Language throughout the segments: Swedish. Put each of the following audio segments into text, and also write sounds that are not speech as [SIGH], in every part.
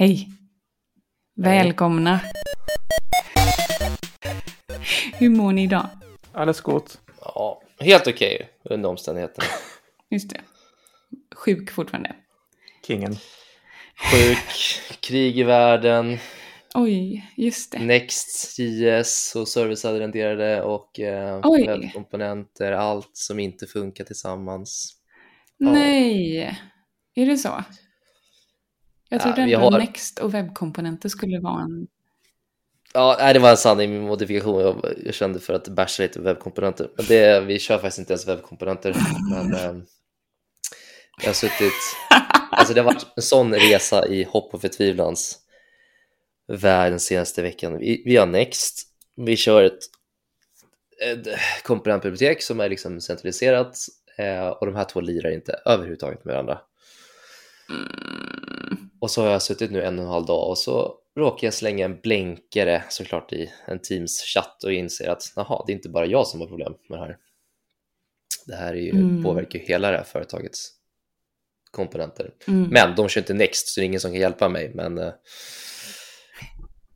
Hej! Välkomna! Hur mår ni idag? Alles gott. Ja, helt okej under omständigheterna. [LAUGHS] Just det. Sjuk fortfarande. Kingen. Sjuk, krig i världen, Oj, just det. Next, JS och serviceadrenderade och eh, Oj. webbkomponenter, allt som inte funkar tillsammans. Nej! Är det så? Jag Ja, trodde vi ändå har- Next och webbkomponenter skulle vara en... Ja, nej, det var en sanning med modifikation jag, jag kände för att basha lite webbkomponenter. Men det, vi kör faktiskt inte ens webbkomponenter. Men [LAUGHS] eh, jag har suttit... Alltså det har varit en sån resa i hopp och förtvivlans värld den senaste veckan. Vi, vi har Next, vi kör ett, ett komponentbibliotek som är liksom centraliserat eh, och de här två lirar inte överhuvudtaget med varandra. Mm. Och så har jag suttit nu en och en halv dag och så råkar jag slänga en blänkare såklart i en Teams-chatt och inser att jaha, det är inte bara jag som har problem med det här. Det här är ju, Mm. påverkar ju hela det här företagets komponenter. Mm. Men de kör inte Next så det är ingen som kan hjälpa mig. Men eh,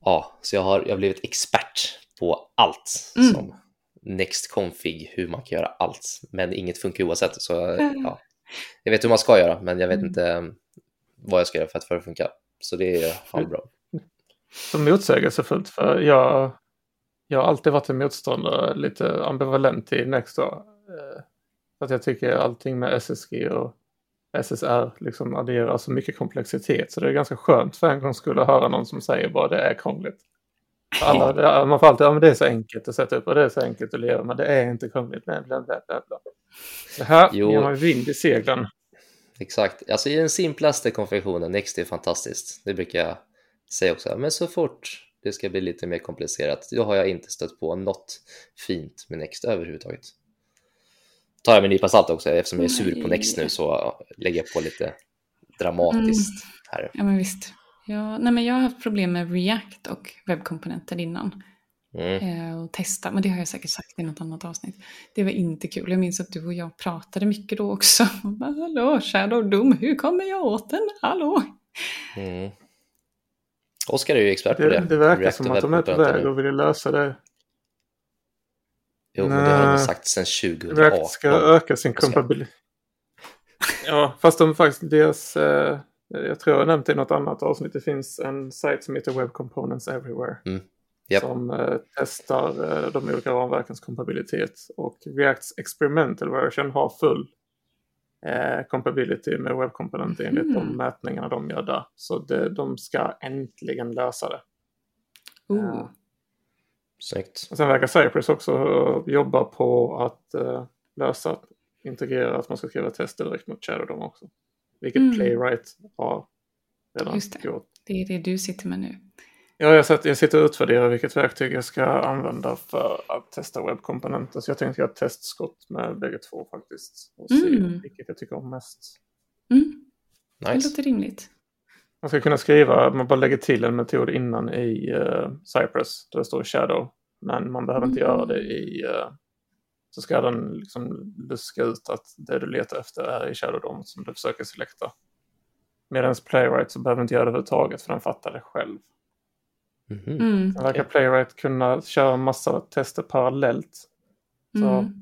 ja, så jag har, jag har blivit expert på allt Mm. som Next config, hur man kan göra allt. Men inget funkar oavsett. Så [LAUGHS] ja, jag vet hur man ska göra, men jag vet Mm. inte eh, vad jag ska göra för att få det att funka. Så det är fan bra. Så motsägelsefullt för jag, jag har alltid varit en motståndare, lite ambivalent till Nextdoor. Eh, att jag tycker allting med SSG och SSR liksom adderar så mycket komplexitet. Så det är ganska skönt för en gång skulle höra någon som säger bara det är krångligt. Alla, man får alltid, ja men det är så enkelt att sätta upp och det är så enkelt att leva men det är inte krångligt. Bla, bla, bla, bla, bla. Det här Jo. ger man vind i seglen. Exakt. Alltså i den simplaste konfektionen, Next är fantastiskt. Det brukar jag säga också. Men så fort det ska bli lite mer komplicerat, då har jag inte stött på något fint med Next överhuvudtaget. Tar jag med en nypa salt också, eftersom jag är sur på Next nu så lägger jag på lite dramatiskt här. Ja, men visst. Ja, nej, men jag har haft problem med React och webbkomponenter innan. Mm. Eh, och testa, men det har jag säkert sagt i något annat avsnitt. Det var inte kul. Jag minns att du och jag pratade mycket då också. [LAUGHS] Bara, Hallå, Shadow Doom, hur kommer jag åt den? Hallå? Mm. Oskar är ju expert på det. Det, det verkar React som att de är på väg och vill lösa det. Jo, men det har de sagt sedan 2018. React ska öka sin kompabilitet. [LAUGHS] Ja, fast de faktiskt, deras, eh, jag tror jag nämnt i något annat avsnitt, det finns en sajt som heter Web Components Everywhere. Mm. Japp. Som eh, testar eh, de olika ramverkens kompabilitet. Och Reacts experimental version har full eh, compatibility med webbkomponenter enligt Mhm. de mätningarna de gör där. Så det, de ska äntligen lösa det. Oh. Ja. Snyggt. Och sen verkar Cypress också jobba på att eh, lösa, integrera att man ska skriva tester direkt mot Shadow DOM också. Vilket Mm. Playwright har redan Just det. gjort. Det är det du sitter med nu. Ja, jag, satt, jag sitter och utvärderar vilket verktyg jag ska använda för att testa webbkomponenter. Så jag tänkte göra ett testskott med bägge två faktiskt. Och se Mm. vilket jag tycker om mest. Mm, det Nice. låter rimligt. Man ska kunna skriva, man bara lägger till en metod innan i uh, Cypress. Där det står shadow. Men man behöver inte Mm. göra det i... eh, så ska den liksom luska ut att det du letar efter är i shadow DOM som du försöker selekta. Medan Playwright så behöver inte göra det överhuvudtaget för den fattar det själv. Mhm. Mm. Sen verkar Playwright kunna köra massa tester parallellt. Så Mm.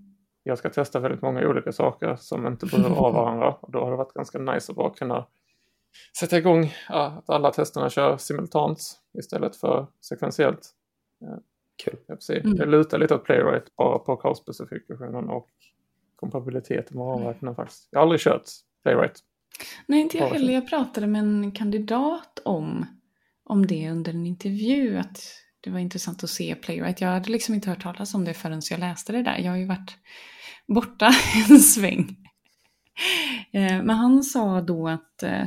jag ska testa väldigt många olika saker som inte behöver av [LAUGHS] varandra. Och då har det varit ganska nice att bara kunna sätta igång ja, att alla testerna kör simultant istället för sekventiellt. Kul. Se. Mm. jag lutar lite åt Playwright bara på kravspecifikationen och kompatibiliteten med ramverken faktiskt. Jag har aldrig kört Playwright. Nej, inte jag heller. Jag pratade med en kandidat om, om det under en intervju. Att det var intressant att se Playwright. Jag hade liksom inte hört talas om det förrän jag läste det där. Jag har ju varit borta [LAUGHS] en sväng. Eh, men han sa då att, eh,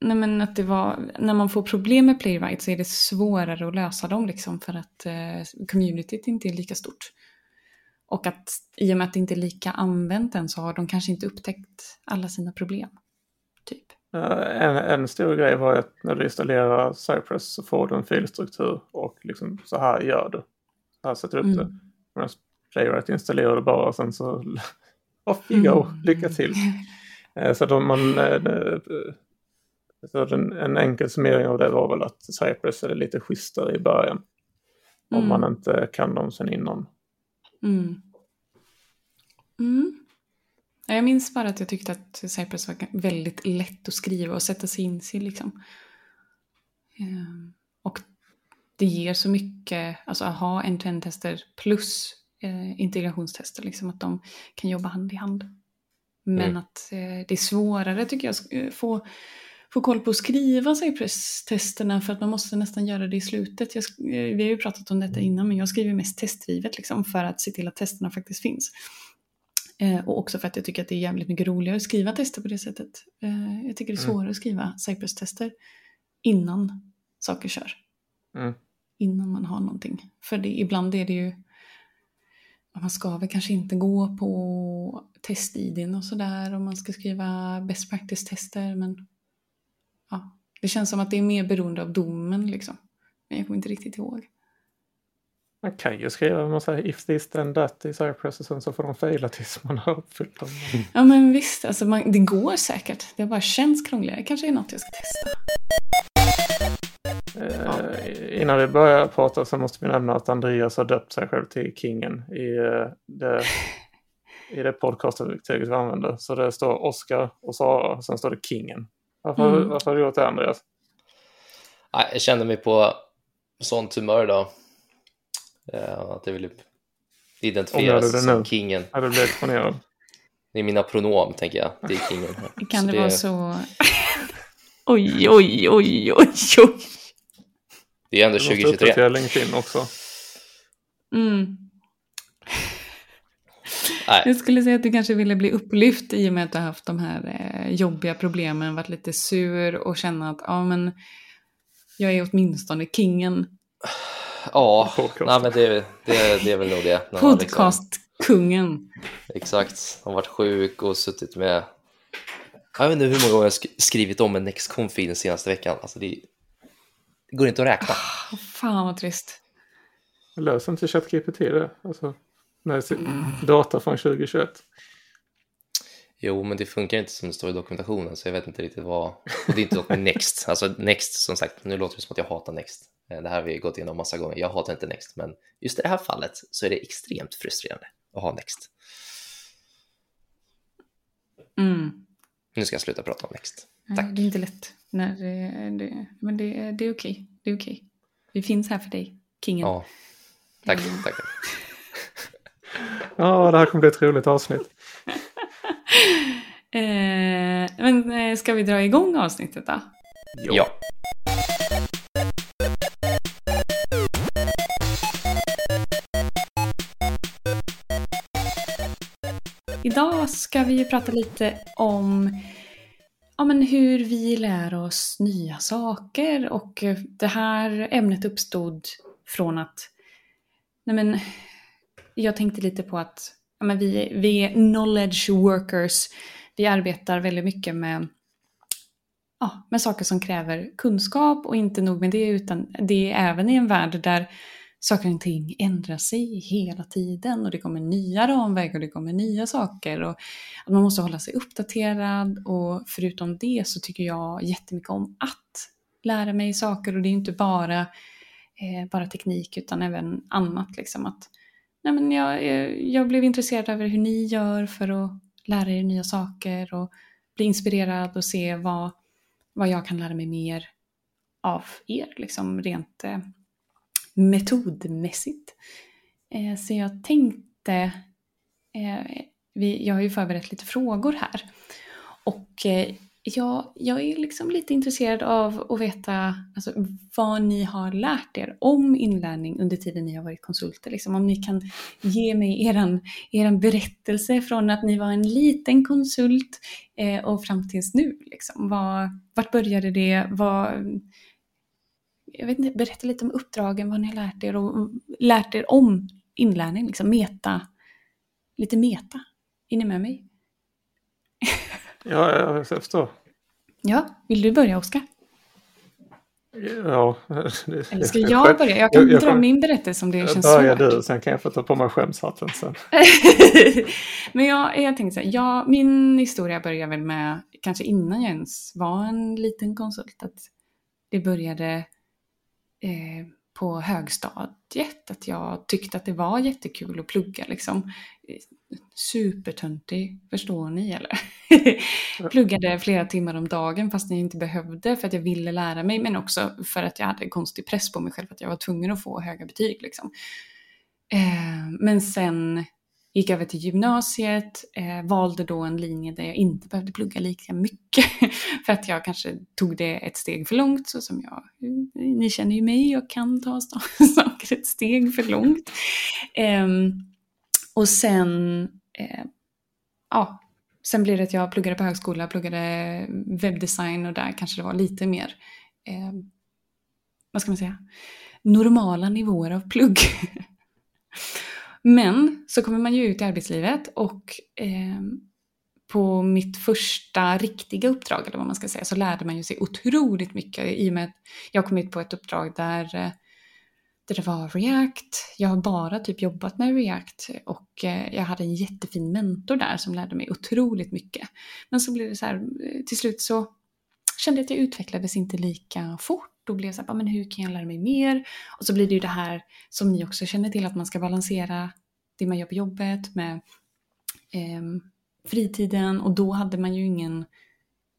nej men att det var, när man får problem med Playwright så är det svårare att lösa dem liksom för att eh, communityt inte är lika stort. Och att i och med att det inte är lika använt än så har de kanske inte upptäckt alla sina problem. Typ. Eh, En, en stor grej var att när du installerar Cypress så får du en filstruktur och liksom så här gör du. Så här sätter du upp Mm. det. Medan Playwright installerar du bara och sen så [LAUGHS] off you go, Mm. lycka till. Eh, Så att man, eh, Så den, en enkel summering av det var väl att Cypress är lite schysstare i början. Om Mm. man inte kan dem sen innan. Mm. Ja, Jag minns bara att jag tyckte att Cypress var väldigt lätt att skriva och sätta sig in i. Liksom. Ehm, Och det ger så mycket, alltså att ha end-to-end-tester plus eh, integrationstester, liksom, att de kan jobba hand i hand. Men Mm. att eh, det är svårare tycker jag att eh, få, få koll på att skriva Cypress-testerna för att man måste nästan göra det i slutet. Jag, vi har ju pratat om detta innan men jag skriver mest testdrivet liksom, för att se till att testerna faktiskt finns. Eh, och också för att jag tycker att det är jävligt mycket roligare att skriva tester på det sättet. Eh, jag tycker det är Mm. svårare att skriva Cypress-tester innan saker kör. Mm. Innan man har någonting. För det, ibland är det ju man ska väl kanske inte gå på test-id och sådär om man ska skriva best practice-tester men ja, det känns som att det är mer beroende av domen liksom. Men jag kommer inte riktigt ihåg. Man kan ju skriva en massa if this then that i Cypress och sen så får de fejla tills man har uppfyllt dem. Ja men visst, alltså man, det går säkert. Det bara känns krångligare. Kanske är något jag ska testa. Eh, innan vi börjar prata så måste vi nämna att Andreas har döpt sig själv till Kingen i eh, det, i det podcastverktyget vi använder. Så det står Oscar och Sara och sen står det Kingen. Varför, Mm. varför har du gjort det Andreas? Jag kände mig på sånt humör idag. Eh, Att jag ville Ångrar identifieras det som nu? kingen. Har du blivit exponerad? [LAUGHS] Det är mina pronom, tänker jag. Det är kingen. [LAUGHS] Kan Så det, vara så... [LAUGHS] oj, oj, oj, oj, oj. Det är ändå Du måste 2023. uppdatera LinkedIn också. Mm. Nej, Jag skulle säga att du kanske ville bli upplyft i och med att du har haft de här eh, jobbiga problemen, varit lite sur och känna att ja men jag är åtminstone kingen. [SIGHS] ja, nej, men det, det, det är väl nog det. När liksom- Podcastkungen. Exakt, har varit sjuk och suttit med... Jag vet inte hur många gånger jag skrivit om en Nextconf den senaste veckan. Alltså det, det går inte att räkna. Oh, fan vad trist. Löser inte ChatGPT det? Alltså, med sin data från 2021. Jo, men det funkar inte som det står i dokumentationen, så jag vet inte riktigt vad... Och det är inte något med Next. Alltså Next, som sagt, nu låter det som att jag hatar Next. Eh, Det här har vi gått igenom massa gånger. Jag hatar inte Next, men just i det här fallet så är det extremt frustrerande att ha Next. Mm. Nu ska jag sluta prata om Next. Nej, Tack. Det är inte lätt. När det, det, men det, det är okej. Det är okej. Vi finns här för dig, kingen. Ja, tack, Mm. tack. [LAUGHS] Ja, det här kommer bli ett roligt avsnitt. Eh, men eh, ska vi dra igång avsnittet då? Ja. Idag ska vi ju prata lite om ja, men hur vi lär oss nya saker och det här ämnet uppstod från att nej men, jag tänkte lite på att ja, men vi, vi är knowledge workers. Vi arbetar väldigt mycket med, ja, med saker som kräver kunskap och inte nog med det utan det är även i en värld där saker och ting ändrar sig hela tiden och det kommer nya ramverk och det kommer nya saker och att man måste hålla sig uppdaterad och förutom det så tycker jag jättemycket om att lära mig saker och det är inte bara, eh, bara teknik utan även annat liksom att nej men jag, jag blev intresserad över hur ni gör för att lära er nya saker och bli inspirerad och se vad, vad jag kan lära mig mer av er liksom rent eh, metodmässigt. Eh, så jag tänkte, eh, vi, jag har ju förberett lite frågor här. Och eh, Ja, jag, är liksom lite intresserad av att veta alltså, vad ni har lärt er om inlärning under tiden ni har varit konsulter. Liksom, om ni kan ge mig er eran berättelse från att ni var en liten konsult eh, och fram tills nu. Liksom. Var, vart började det? Var, jag vet inte, berätta lite om uppdragen, vad ni har lärt er och lärt er om inlärning, liksom meta, lite meta. Är ni med mig? [LAUGHS] Ja, jag förstår. Ja, vill du börja Oskar? Ja. Eller ska jag börja? Jag kan jag, dra min berättelse om det känns börja svårt. du, sen kan jag få ta på mig skämshatten sen. [LAUGHS] Men jag, jag tänkte så här, ja, min historia börjar väl med, kanske innan jag ens var en liten konsult, att det började eh, på högstadiet, att jag tyckte att det var jättekul att plugga liksom. Supertöntig, förstår ni eller? [LAUGHS] Pluggade flera timmar om dagen fast jag inte behövde för att jag ville lära mig men också för att jag hade konstig press på mig själv att jag var tvungen att få höga betyg liksom. Eh, men sen gick över till gymnasiet, eh, valde då en linje där jag inte behövde plugga lika mycket [LAUGHS] för att jag kanske tog det ett steg för långt så som jag, ni känner ju mig, jag kan ta [LAUGHS] saker ett steg för långt. Eh, och sen, eh, ja, sen blev det att jag pluggade på högskola, pluggade webbdesign och där kanske det var lite mer, eh, vad ska man säga, normala nivåer av plugg. [LAUGHS] Men så kommer man ju ut i arbetslivet och eh, på mitt första riktiga uppdrag, eller vad man ska säga, så lärde man ju sig otroligt mycket i och med att jag kom ut på ett uppdrag där, eh, där det var React. Jag har bara typ jobbat med React och eh, jag hade en jättefin mentor där som lärde mig otroligt mycket. Men så blev det så här, eh, till slut så kände jag att jag utvecklades inte lika fort då blev jag så här, men hur kan jag lära mig mer? Och så blir det ju det här som ni också känner till, att man ska balansera det man gör på jobbet med eh, fritiden. Och då hade man ju ingen,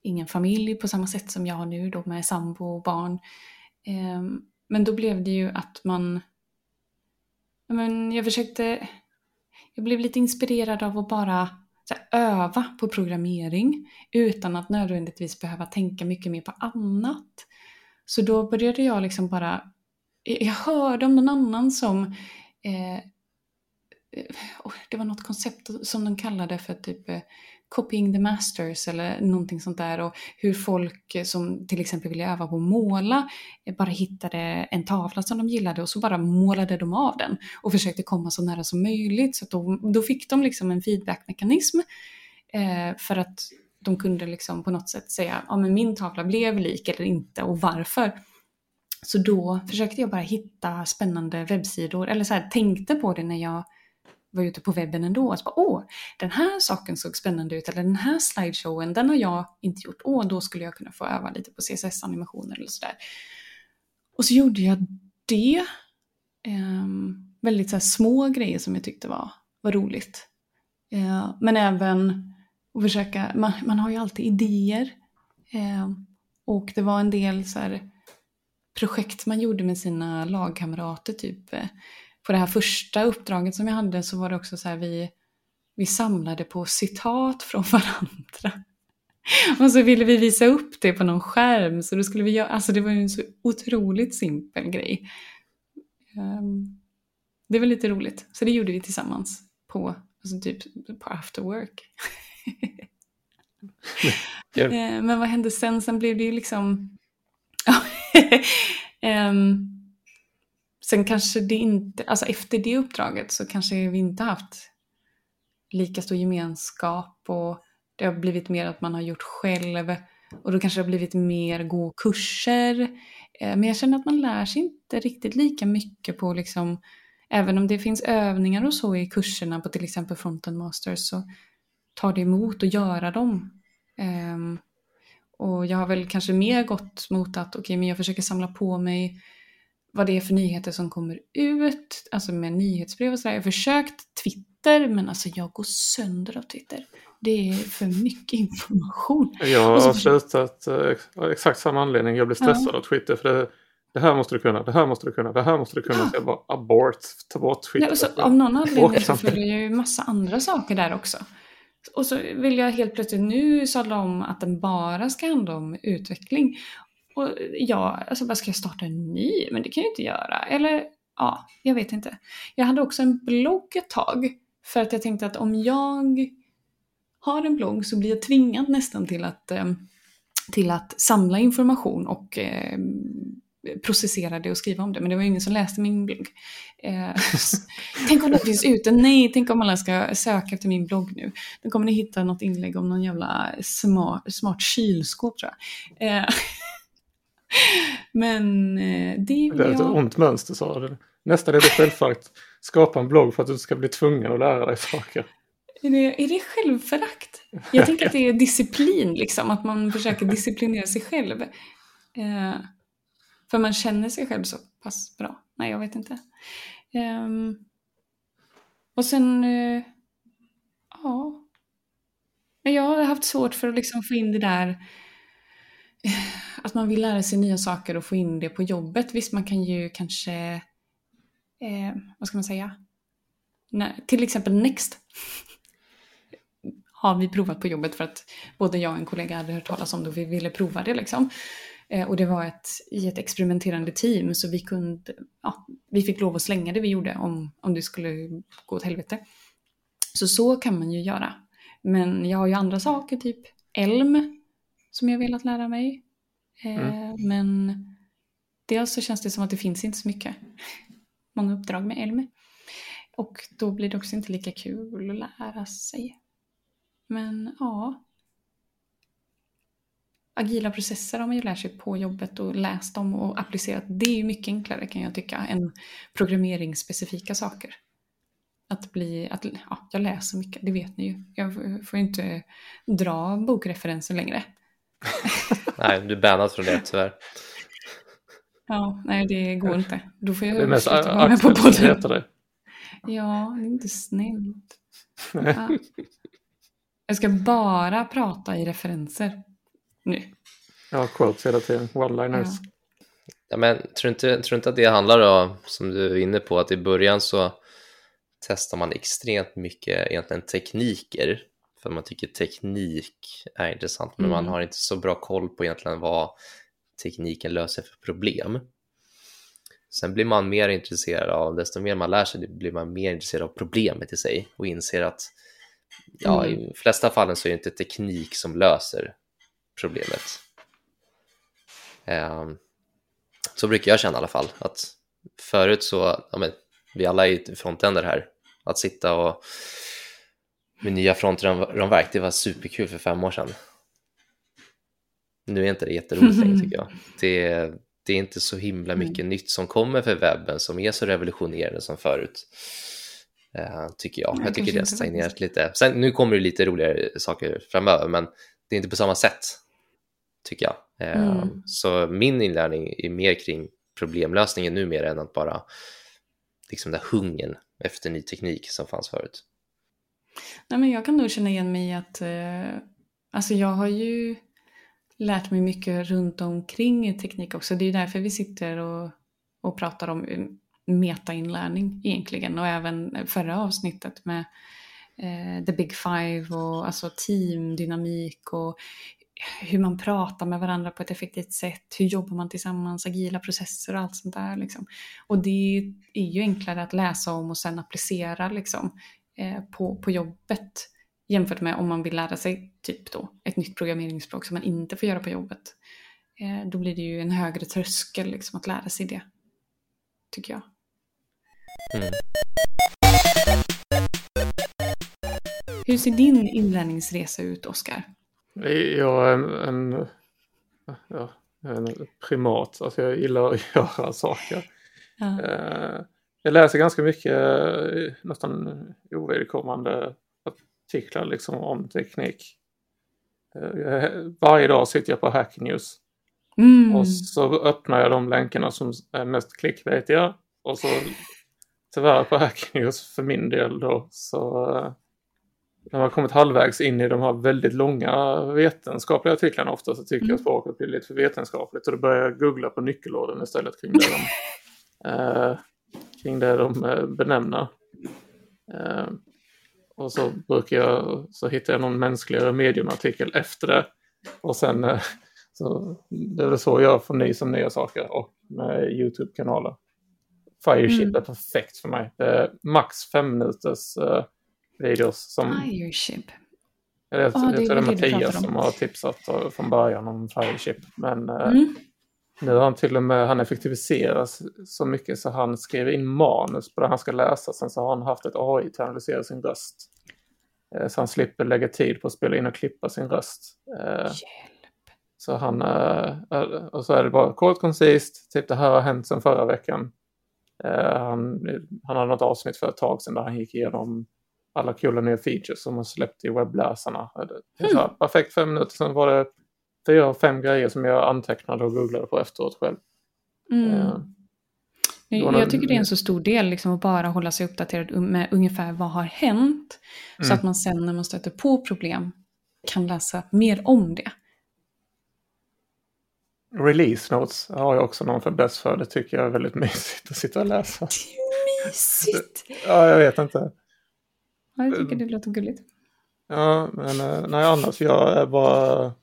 ingen familj på samma sätt som jag har nu då med sambo och barn. Eh, men då blev det ju att man... Men jag försökte... Jag blev lite inspirerad av att bara här, öva på programmering utan att nödvändigtvis behöva tänka mycket mer på annat. Så då började jag liksom bara, jag hörde om någon annan som, eh, eh oh, det var något koncept som de kallade för typ eh, copying the masters eller någonting sånt där och hur folk som till exempel ville öva på att måla eh, bara hittade en tavla som de gillade och så bara målade de av den och försökte komma så nära som möjligt så då, då fick de liksom en feedbackmekanism eh, för att de kunde liksom på något sätt säga ja men min tavla blev lik eller inte och varför. Så då försökte jag bara hitta spännande webbsidor eller så här, tänkte på det när jag var ute på webben ändå. Och så bara, Åh, den här saken såg spännande ut eller den här slideshowen, den har jag inte gjort. Åh, då skulle jag kunna få öva lite på CSS-animationer eller sådär. Och så gjorde jag det. Um, väldigt så här, små grejer som jag tyckte var, var roligt. Uh, men även att försöka, man, man har ju alltid idéer. Eh, och det var en del så här, projekt man gjorde med sina lagkamrater. Typ. Eh, på det här första uppdraget som jag hade så var det också så här, vi, vi samlade på citat från [LAUGHS] varandra. Och så ville vi visa upp det på någon skärm. Så då skulle vi göra, alltså det var ju en så otroligt simpel grej. Um, det var lite roligt. Så det gjorde vi tillsammans på, alltså typ på after work. [LAUGHS] Eh, men vad hände sen? Sen blev det ju liksom... [LAUGHS] sen kanske det inte, alltså efter det uppdraget så kanske vi inte haft lika stor gemenskap och det har blivit mer att man har gjort själv och då kanske det har blivit mer gå kurser. Eh, men jag känner att man lär sig inte riktigt lika mycket på liksom, även om det finns övningar och så i kurserna på till exempel Frontend Masters så tar det emot att göra dem. Ehm, och jag har väl kanske mer gått mot att okej, okay, men jag försöker samla på mig vad det är för nyheter som kommer ut, alltså med nyhetsbrev och sådär. Jag har försökt Twitter, men alltså jag går sönder av Twitter. Det är för mycket information. Jag har slutat uh, exakt samma anledning. Jag blir stressad ja. av Twitter. för det, det här måste du kunna, det här måste du kunna, det här måste du kunna. Ja. Så jag bara abort, ta bort Twitter. Nej, alltså, av någon anledning så följer jag ju massa andra saker där också. Och så vill jag helt plötsligt nu sadla om att den bara ska handla om utveckling. Och ja, alltså vad ska jag starta en ny? Men det kan jag inte göra. Eller ja, jag vet inte. Jag hade också en blogg ett tag. För att jag tänkte att om jag har en blogg så blir jag tvingad nästan till att, eh, till att samla information och eh, processera det och skriva om det, men det var ju ingen som läste min blogg. Eh, [LAUGHS] tänk om det finns ute, nej, tänk om alla ska söka efter min blogg nu. Då kommer ni hitta något inlägg om någon jävla smart, smart kylskåp tror jag. Eh, [LAUGHS] Men eh, det Det är ett jag... ont mönster sa du. Nästan är det självförakt. Skapa en blogg för att du ska bli tvungen att lära dig saker. Är det, är det självförakt? Jag tänker att det är disciplin, liksom. Att man försöker [LAUGHS] disciplinera sig själv. Eh, för man känner sig själv så pass bra. Nej, jag vet inte. Ehm, och sen... Eh, ja. Jag har haft svårt för att liksom få in det där... Att man vill lära sig nya saker och få in det på jobbet. Visst, man kan ju kanske... Eh, vad ska man säga? Nej, till exempel Next har vi provat på jobbet för att både jag och en kollega hade hört talas om det och vi ville prova det liksom. Eh, och det var ett, i ett experimenterande team så vi kunde, ja, vi fick lov att slänga det vi gjorde om, om det skulle gå åt helvete. Så så kan man ju göra. Men jag har ju andra saker, typ Elm, som jag velat lära mig. Eh, Men dels så känns det som att det finns inte så mycket, [LAUGHS] många uppdrag med Elm. Och då blir det också inte lika kul att lära sig. Men ja. Agila processer har man ju lärt sig på jobbet och läst dem och applicerat. Det är ju mycket enklare kan jag tycka än programmeringsspecifika saker. Att bli, att, ja, jag läser mycket, det vet ni ju. Jag får ju inte dra bokreferenser längre. [LAUGHS] Nej, du är bannad från det tyvärr. Ja, nej det går inte. Då får Det jag mest sluta vara med på podden. det. Ja, det är inte snällt. [LAUGHS] Ja. Jag ska bara prata i referenser nu. Har quotes hela tiden. One-liners. Ja. Ja, men tror inte, tror inte att det handlar om, som du är inne på, att i början så testar man extremt mycket egentligen tekniker för man tycker teknik är intressant men man Mm. har inte så bra koll på egentligen vad tekniken löser för problem. Sen blir man mer intresserad av, desto mer man lär sig, blir man mer intresserad av problemet i sig och inser att ja, Mm. i de flesta fallen så är det inte teknik som löser problemet. Ehm, så brukar jag känna i alla fall att förut så, ja, men, vi alla är ju frontänder här, att sitta och med nya frontramverk, det var superkul för fem år sedan. Nu är inte det jätteroligt längre tycker jag. [LAUGHS] Det, det är inte så himla mycket nytt som kommer för webben som är så revolutionerande som förut. eh, tycker jag. Nej, jag tycker det har stagnerat lite. Sen, nu kommer det lite roligare saker framöver, men det är inte på samma sätt, tycker jag. Eh, Mm. Så min inlärning är mer kring problemlösningen numera än att bara liksom den där hungern efter ny teknik som fanns förut. Nej, men jag kan nog känna igen mig i att eh, alltså jag har ju lärt mig mycket runt omkring teknik också. Det är ju därför vi sitter och, och pratar om eh, metainlärning egentligen och även förra avsnittet med eh, the big five och alltså teamdynamik och hur man pratar med varandra på ett effektivt sätt, hur jobbar man tillsammans, agila processer och allt sånt där. Liksom. Och det är ju enklare att läsa om och sen applicera liksom, på, på jobbet jämfört med om man vill lära sig typ då ett nytt programmeringsspråk som man inte får göra på jobbet. Eh, då blir det ju en högre tröskel liksom, att lära sig det, tycker jag. Mm. Hur ser din inlärningsresa ut, Oskar? Jag är en, en, ja, en primat. Alltså jag gillar att [LAUGHS] göra saker. Ja. Eh, Jag läser ganska mycket eh, nästan ovedkommande artiklar liksom om teknik. Eh, Varje dag sitter jag på Hack News Mm. och så öppnar jag de länkarna som är mest clickbaitiga och så tyvärr på Hack News för min del då så eh, när man kommit halvvägs in i de här väldigt långa vetenskapliga artiklarna ofta så tycker Mm. jag språket blir lite för vetenskapligt och då börjar jag googla på nyckelorden istället kring det de, [LAUGHS] eh, kring det de eh, benämner. Eh, och så brukar jag, så hittar jag någon mänskligare mediumartikel efter det. Och sen, eh, så det är väl så jag får ny som nya saker och med YouTube-kanaler. Fireship Mm. är perfekt för mig. Det är max fem minuters videos som Fireship. jag vet, Ja, jag det är tror det är Mattias om. som har tipsat från början om Fireship. Men Mm. Nu har han till och med han effektiviseras så mycket så han skriver in manus på det han ska läsa. Sen så har han haft ett AI till att analysera sin röst. Eh, Så han slipper lägga tid på att spela in och klippa sin röst. Eh, Hjälp. Så han, eh, och så är det bara kort koncist, typ det här har hänt sedan förra veckan. Han, han hade något avsnitt för ett tag sedan där han gick igenom alla coola nya features som har släppt i webbläsarna. Mm. Så, perfekt fem minuter, sen var det fyra, fem grejer som jag antecknade och googlade på efteråt själv. Mm. Uh, jag tycker det är en så stor del liksom, att bara hålla sig uppdaterad med ungefär vad har hänt. Mm. Så att man sen när man stöter på problem kan läsa mer om det. Release notes har jag också någon bäst för. Det tycker jag är väldigt [LAUGHS] mysigt att sitta och läsa. Det är mysigt! ja, jag vet inte. Ja, jag tycker det låter gulligt. Ja, men eh, nej, annars jag är bara...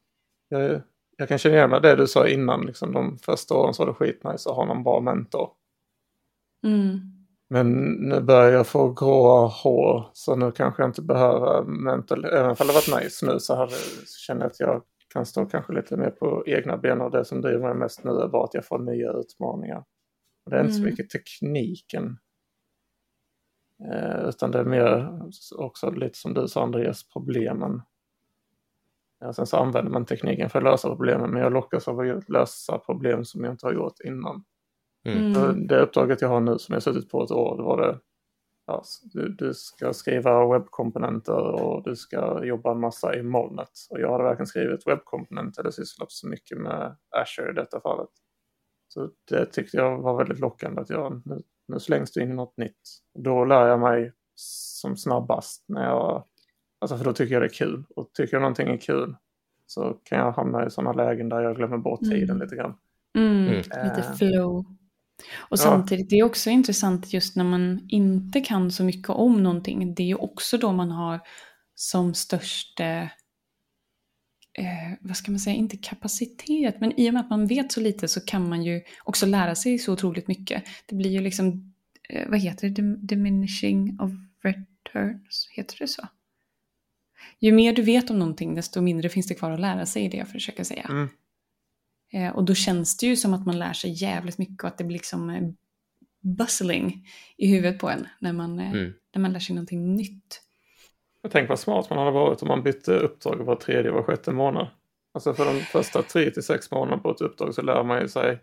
Jag, jag kan känna igen det du sa innan, liksom de första åren så var det skitnice att ha någon bra mentor. Mm. Men nu börjar jag få gråa hår så nu kanske jag inte behöver mentor. Även om det varit nice nu så hade, känner jag att jag kan stå kanske lite mer på egna ben och det som driver mig mest nu är bara att jag får nya utmaningar. Och det är inte mm. så mycket tekniken. Eh, utan det är mer också lite som du sa Andreas, problemen. Ja, sen så använder man tekniken för att lösa problemen men jag lockas av att lösa problem som jag inte har gjort innan. Mm. Det uppdraget jag har nu som jag suttit på ett år, det var det ja, du, du, ska skriva webbkomponenter och du ska jobba en massa i molnet. Och jag hade verkligen skrivit webbkomponenter, det sysslat så mycket med Azure i detta fallet. Så det tyckte jag var väldigt lockande att jag, nu, nu slängs du in något nytt. Då lär jag mig som snabbast när jag, alltså för då tycker jag det är kul. Och tycker jag någonting är kul så kan jag hamna i sådana lägen där jag glömmer bort tiden mm. lite grann. Mm, mm. Lite flow. Och samtidigt, det är också intressant just när man inte kan så mycket om någonting. Det är ju också då man har som störst, eh, vad ska man säga, inte kapacitet, men i och med att man vet så lite så kan man ju också lära sig så otroligt mycket. Det blir ju liksom, eh, vad heter det, diminishing of returns, heter det så? Ju mer du vet om någonting, desto mindre finns det kvar att lära sig, i det jag försöker säga. Mm. Eh, och då känns det ju som att man lär sig jävligt mycket och att det blir liksom eh, bustling i huvudet på en när man, eh, mm. när man lär sig någonting nytt. Jag tänker vad smart man hade varit om man bytte uppdrag var tredje var sjätte månad. Alltså för de första tre till sex månaderna på ett uppdrag så lär man ju sig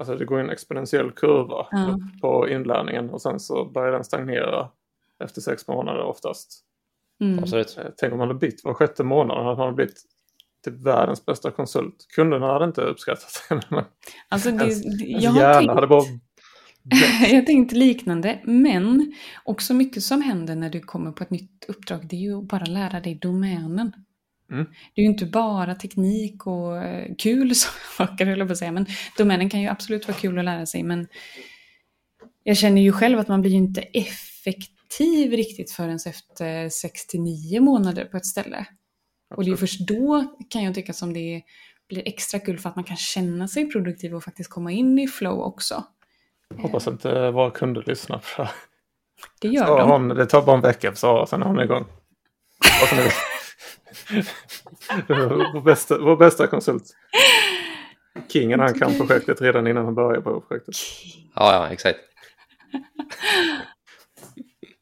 Alltså det går en exponentiell kurva ja. på inlärningen och sen så börjar den stagnera efter sex månader oftast. Mm. Tänk om man hade bytt var sjätte månad, hade man blivit typ världens bästa konsult. Kunderna hade inte uppskattat det. [LAUGHS] Men alltså det, ens, [LAUGHS] jag har tänkt, hade bara... jag tänkte liknande, men också mycket som händer när du kommer på ett nytt uppdrag, det är ju att bara lära dig domänen. Mm. Det är ju inte bara teknik och eh, kul [LAUGHS] saker, höll jag på att säga, men domänen kan ju absolut vara kul att lära sig, men jag känner ju själv att man blir ju inte effektiv riktigt förrän efter 6-9 månader på ett ställe. Och det är först då kan jag tycka som det blir extra kul för att man kan känna sig produktiv och faktiskt komma in i flow också. Hoppas inte våra kunder lyssnar på det Det gör så de. Hon, det tar bara en vecka så sen är hon igång. vår, bästa, vår bästa konsult. Kingen han kan projektet redan innan han börjar på projektet. Ja, ja, exakt.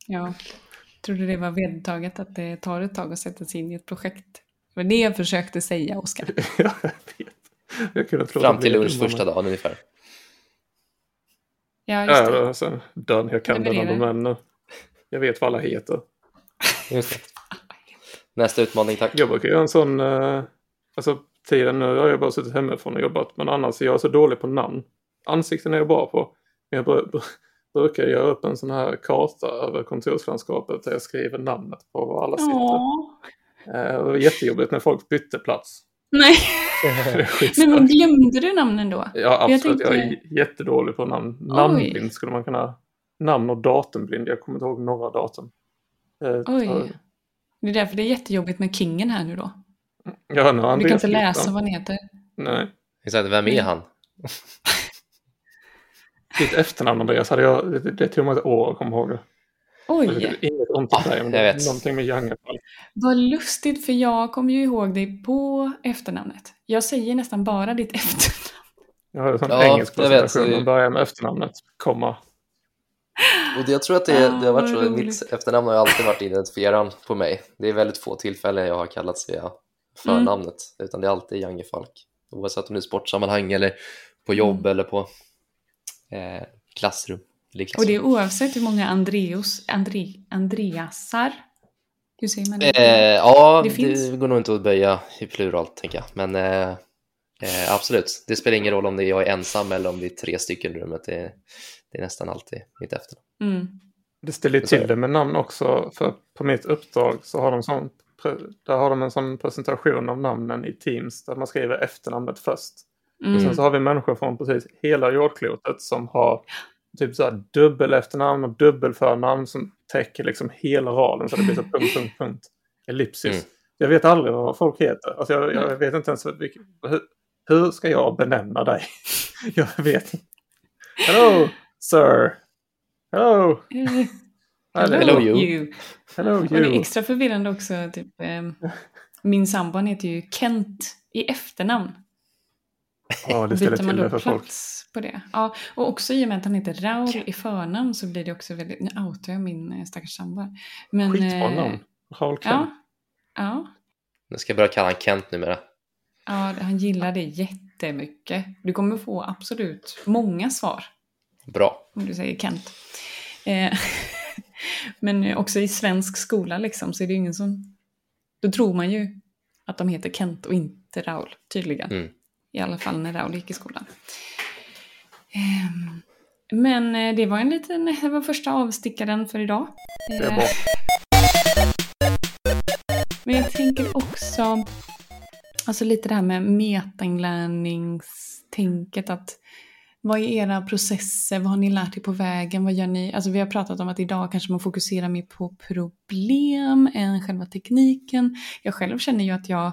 Ja trodde det var vedertaget att det tar ett tag att sätta sig in i ett projekt. Det var det jag försökte säga, Oskar. ja, [LAUGHS] jag vet. Jag kunde tro Fram till lunch första dagen ungefär. Ja, just det. Ja, sen done. Jag kan den dem, men jag vet vad alla heter. Nästa utmaning, tack. Jag brukar göra en sån, uh, alltså tiden nu har jag bara suttit hemifrån och jobbat, men annars är jag så dålig på namn. Ansikten är jag bra på, men jag brukar jag göra upp en sån här karta över kontorslandskapet där jag skriver namnet på var alla sitter. Eh, det var jättejobbigt när folk bytte plats. Nej, [LAUGHS] men glömde du namnen då? Ja, absolut. Jag, tänkte... jag är jättedålig på namn. Namnblind skulle man kunna... Namn och datumblind. Jag kommer inte ihåg några datum. Eh, Oj. Det är därför det är jättejobbigt med kingen här nu då. Ja, nu han du kan inte läsa vad han heter. Nej. Exakt, vem är han? [LAUGHS] Ditt efternamn Andreas, hade jag, det, det tog mig ett år att komma ihåg det. Oj! Inget ont om dig, men det är någonting med Jangerfall. Vad lustigt, för jag kommer ju ihåg dig på efternamnet. Jag säger nästan bara ditt [LAUGHS] efternamn. Jag har en sån ja, engelsk presentation, man börjar med efternamnet, komma. Och jag tror att det, det har varit så, mitt efternamn har alltid varit identifierande på mig. Det är väldigt få tillfällen jag har kallats via förnamnet, mm. utan det är alltid Jange Falk. oavsett om det är sportsammanhang eller på jobb Mm. eller på eh, klassrum. I Och klassrum. det är oavsett hur många Andreos, Andre, Andreasar, hur säger man det? Eh, ja, Det det, går nog inte att böja i plural, tänker jag. Men eh, eh, absolut, det spelar ingen roll om det är jag är ensam eller om det är tre stycken i rummet. Det, det är nästan alltid mitt efternamn. Mm. Det ställer till det. med namn också. För på mitt uppdrag så har de, sån, där har de en sån presentation av namnen i Teams där man skriver efternamnet först. Och sen Mm. så har vi människor från precis hela jordklotet som har typ så här dubbel efternamn och dubbel förnamn som täcker liksom hela raden så det blir så punkt, punkt, punkt. Ellipsis. Mm. Jag vet aldrig vad folk heter. Alltså jag, jag vet inte ens vilk- hur, hur ska jag benämna dig? [LAUGHS] jag vet inte. Hello, sir. Hello. [LAUGHS] Eh, Hello, Hello, you. you. Hello Och det är you. extra förvirrande också, typ, ehm, min sambo heter ju Kent i efternamn. Ja, det ställer till då det för folk. plats på det? Ja, och också i och med att han heter Raul i förnamn så blir det också väldigt... Nu outar jag min eh, stackars sambo Skitbra eh, namn. Raul Kent. Ja, ja, Nu ska jag börja kalla honom Kent numera. ja, han gillar det jättemycket. Du kommer få absolut många svar Bra. om du säger Kent. Eh, [LAUGHS] men också i svensk skola liksom så är det ju ingen som... Då tror man ju att de heter Kent och inte Raul, tydligen. Mm. I alla fall när Raul gick i skolan. Ehm, Men eh, det var en liten, det var första avstickaren för idag. Det är Eh, bra. Men jag tänker också, alltså lite det här med metainlärningstänket att vad är era processer, vad har ni lärt er på vägen, vad gör ni? Alltså vi har pratat om att idag kanske man fokuserar mer på problem än själva tekniken. Jag själv känner ju att jag,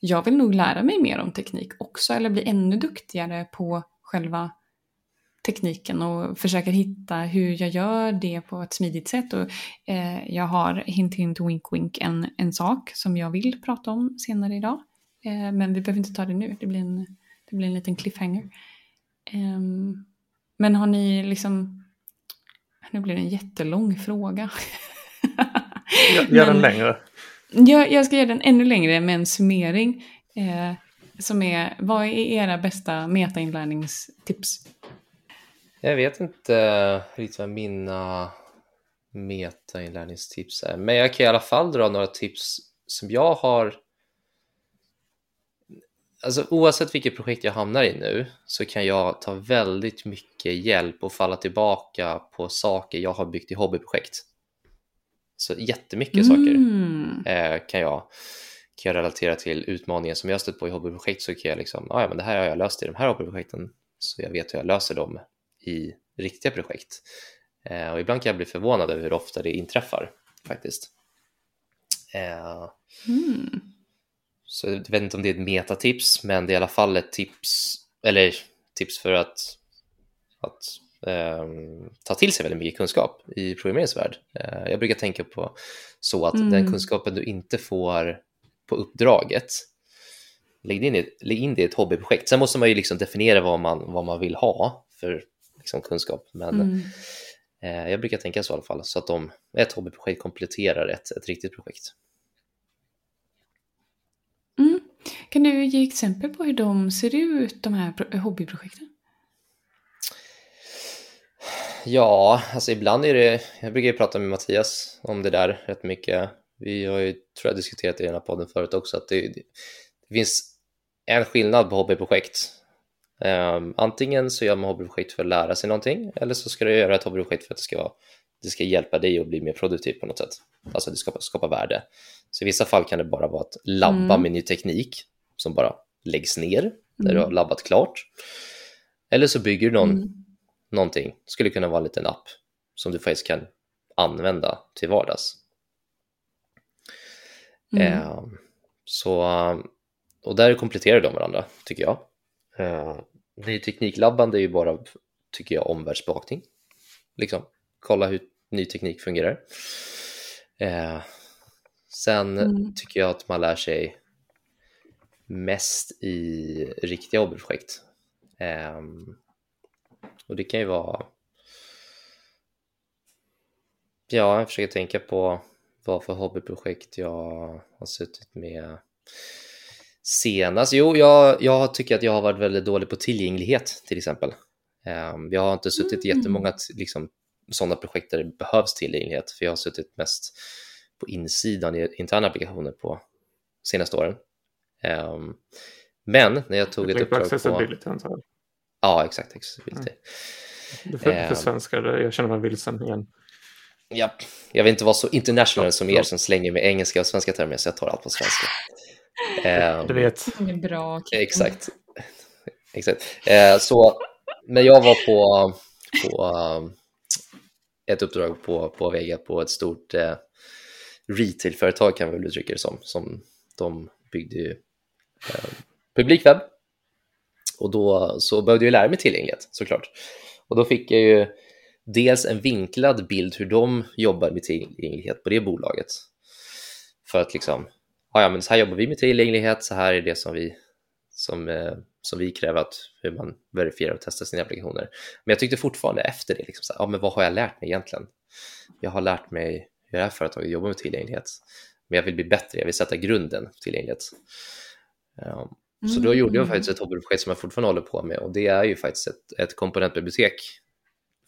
jag vill nog lära mig mer om teknik också, eller bli ännu duktigare på själva tekniken och försöker hitta hur jag gör det på ett smidigt sätt. Och, eh, jag har hint hint wink wink en, en sak som jag vill prata om senare idag. Eh, men vi behöver inte ta det nu, det blir en, det blir en liten cliffhanger. Ehm, men har ni liksom... Nu blir det en jättelång fråga. [LAUGHS] Gör den längre jag, jag ska göra den ännu längre med en summering. Eh, som är, vad är era bästa metainlärningstips? Jag vet inte riktigt vad mina metainlärningstips är, men jag kan i alla fall dra några tips som jag har. Alltså oavsett vilket projekt jag hamnar i nu så kan jag ta väldigt mycket hjälp och falla tillbaka på saker jag har byggt i hobbyprojekt. Så jättemycket saker Mm. eh, kan, jag, kan jag relatera till utmaningar som jag stött på i hobbyprojekt så kan jag liksom, "Ah, ja men det här har jag löst i de här hobbyprojekten så jag vet hur jag löser dem i riktiga projekt. Eh, och ibland kan jag bli förvånad över hur ofta det inträffar faktiskt. Eh, Mm. så jag vet inte om det är ett metatips, men det är i alla fall ett tips, eller tips för att, att ta till sig väldigt mycket kunskap i programmeringsvärld. Eh, jag brukar tänka på så att Mm. den kunskapen du inte får på uppdraget, lägg in, lägg in det i ett hobbyprojekt. Sen måste man ju liksom definiera vad man, vad man vill ha för liksom, kunskap, men Mm. eh, jag brukar tänka så i alla fall, så att de, ett hobbyprojekt kompletterar ett, ett riktigt projekt. Mm. Kan du ge exempel på hur de ser ut, de här pro- hobbyprojekten? Ja, alltså ibland är det, jag brukar ju prata med Mattias om det där rätt mycket. Vi har ju, tror jag, diskuterat det i den här podden förut också, att det, det, finns en skillnad på hobbyprojekt. Um, antingen så gör man hobbyprojekt för att lära sig någonting, eller så ska du göra ett hobbyprojekt för att det ska, vara, det ska hjälpa dig att bli mer produktiv på något sätt. Alltså det skapar, skapar värde. Så i vissa fall kan det bara vara att labba Mm. med ny teknik som bara läggs ner när du Mm. har labbat klart. Eller så bygger du någon Mm. Någonting. Skulle kunna vara en liten app som du faktiskt kan använda till vardags. Mm. Eh, så, och där kompletterar de varandra, tycker jag. Eh, ny tekniklabbande är ju bara, tycker jag, omvärldsbevakning. Liksom, kolla hur ny teknik fungerar. Eh, sen Mm. tycker jag att man lär sig mest i riktiga hobbyprojekt. Ehm, och det kan ju vara... Ja, jag försöker tänka på vad för hobbyprojekt jag har suttit med Senast? Jo, jag, jag tycker att jag har varit väldigt dålig på tillgänglighet till exempel. Um, jag har inte suttit i Mm. jättemånga liksom, sådana projekt där det behövs tillgänglighet, för jag har suttit mest på insidan i interna applikationer på senaste åren. Um, men när jag tog ett uppdrag på... Ja, exakt, accessibility. Får Ehm. för svenska, det- jag känner mig vilsen igen. Ja, jag vill inte vara så international Ja, som er som slänger med engelska och svenska termer, så jag tar allt på svenska. Ehm, Du vet, Det är bra. Exakt. Exakt. Eh, så när jag var på, på um, ett uppdrag på, på Vega på ett stort eh, retailföretag kan vi väl uttrycka det som, som de byggde ju eh, publikwebb. Och då så behövde jag lära mig tillgänglighet såklart. Och då fick jag ju dels en vinklad bild hur de jobbar med tillgänglighet på det bolaget. För att liksom, ja, ja men så här jobbar vi med tillgänglighet, så här är det som vi, som, eh, som vi kräver att hur man verifierar och testar sina applikationer. Men jag tyckte fortfarande efter det, liksom, så här, ja, men vad har jag lärt mig egentligen? Jag har lärt mig hur det här företaget jobbar med tillgänglighet, men jag vill bli bättre, jag vill sätta grunden för tillgänglighet. Um, så då gjorde jag Mm. faktiskt ett hobbyprojekt som jag fortfarande håller på med och det är ju faktiskt ett, ett komponentbibliotek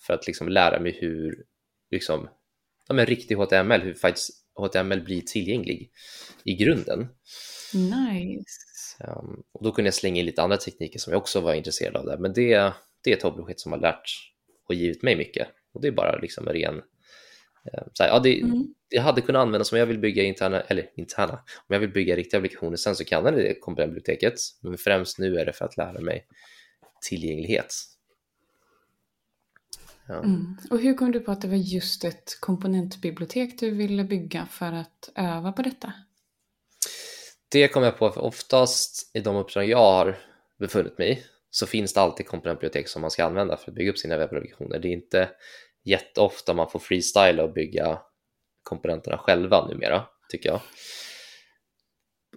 för att liksom lära mig hur liksom, ja, men riktig HTML, hur faktiskt HTML blir tillgänglig i grunden. Nice. Um, och då kunde jag slänga in lite andra tekniker som jag också var intresserad av där. Men det, det är ett hobbyprojekt som har lärt och givit mig mycket. Och det är bara liksom en ren... eh, så här, ja, det, Mm. jag hade kunnat använda som jag vill bygga interna, eller interna, om jag vill bygga riktiga applikationer sen så kan jag det komponentbiblioteket. Men främst nu är det för att lära mig tillgänglighet. Ja. Mm. Och hur kom du på att det var just ett komponentbibliotek du ville bygga för att öva på detta? Det kom jag på för oftast i de uppdrag jag har befunnit mig i så finns det alltid komponentbibliotek som man ska använda för att bygga upp sina webbapplikationer. Det är inte jätteofta man får freestyla och bygga komponenterna själva numera, tycker jag.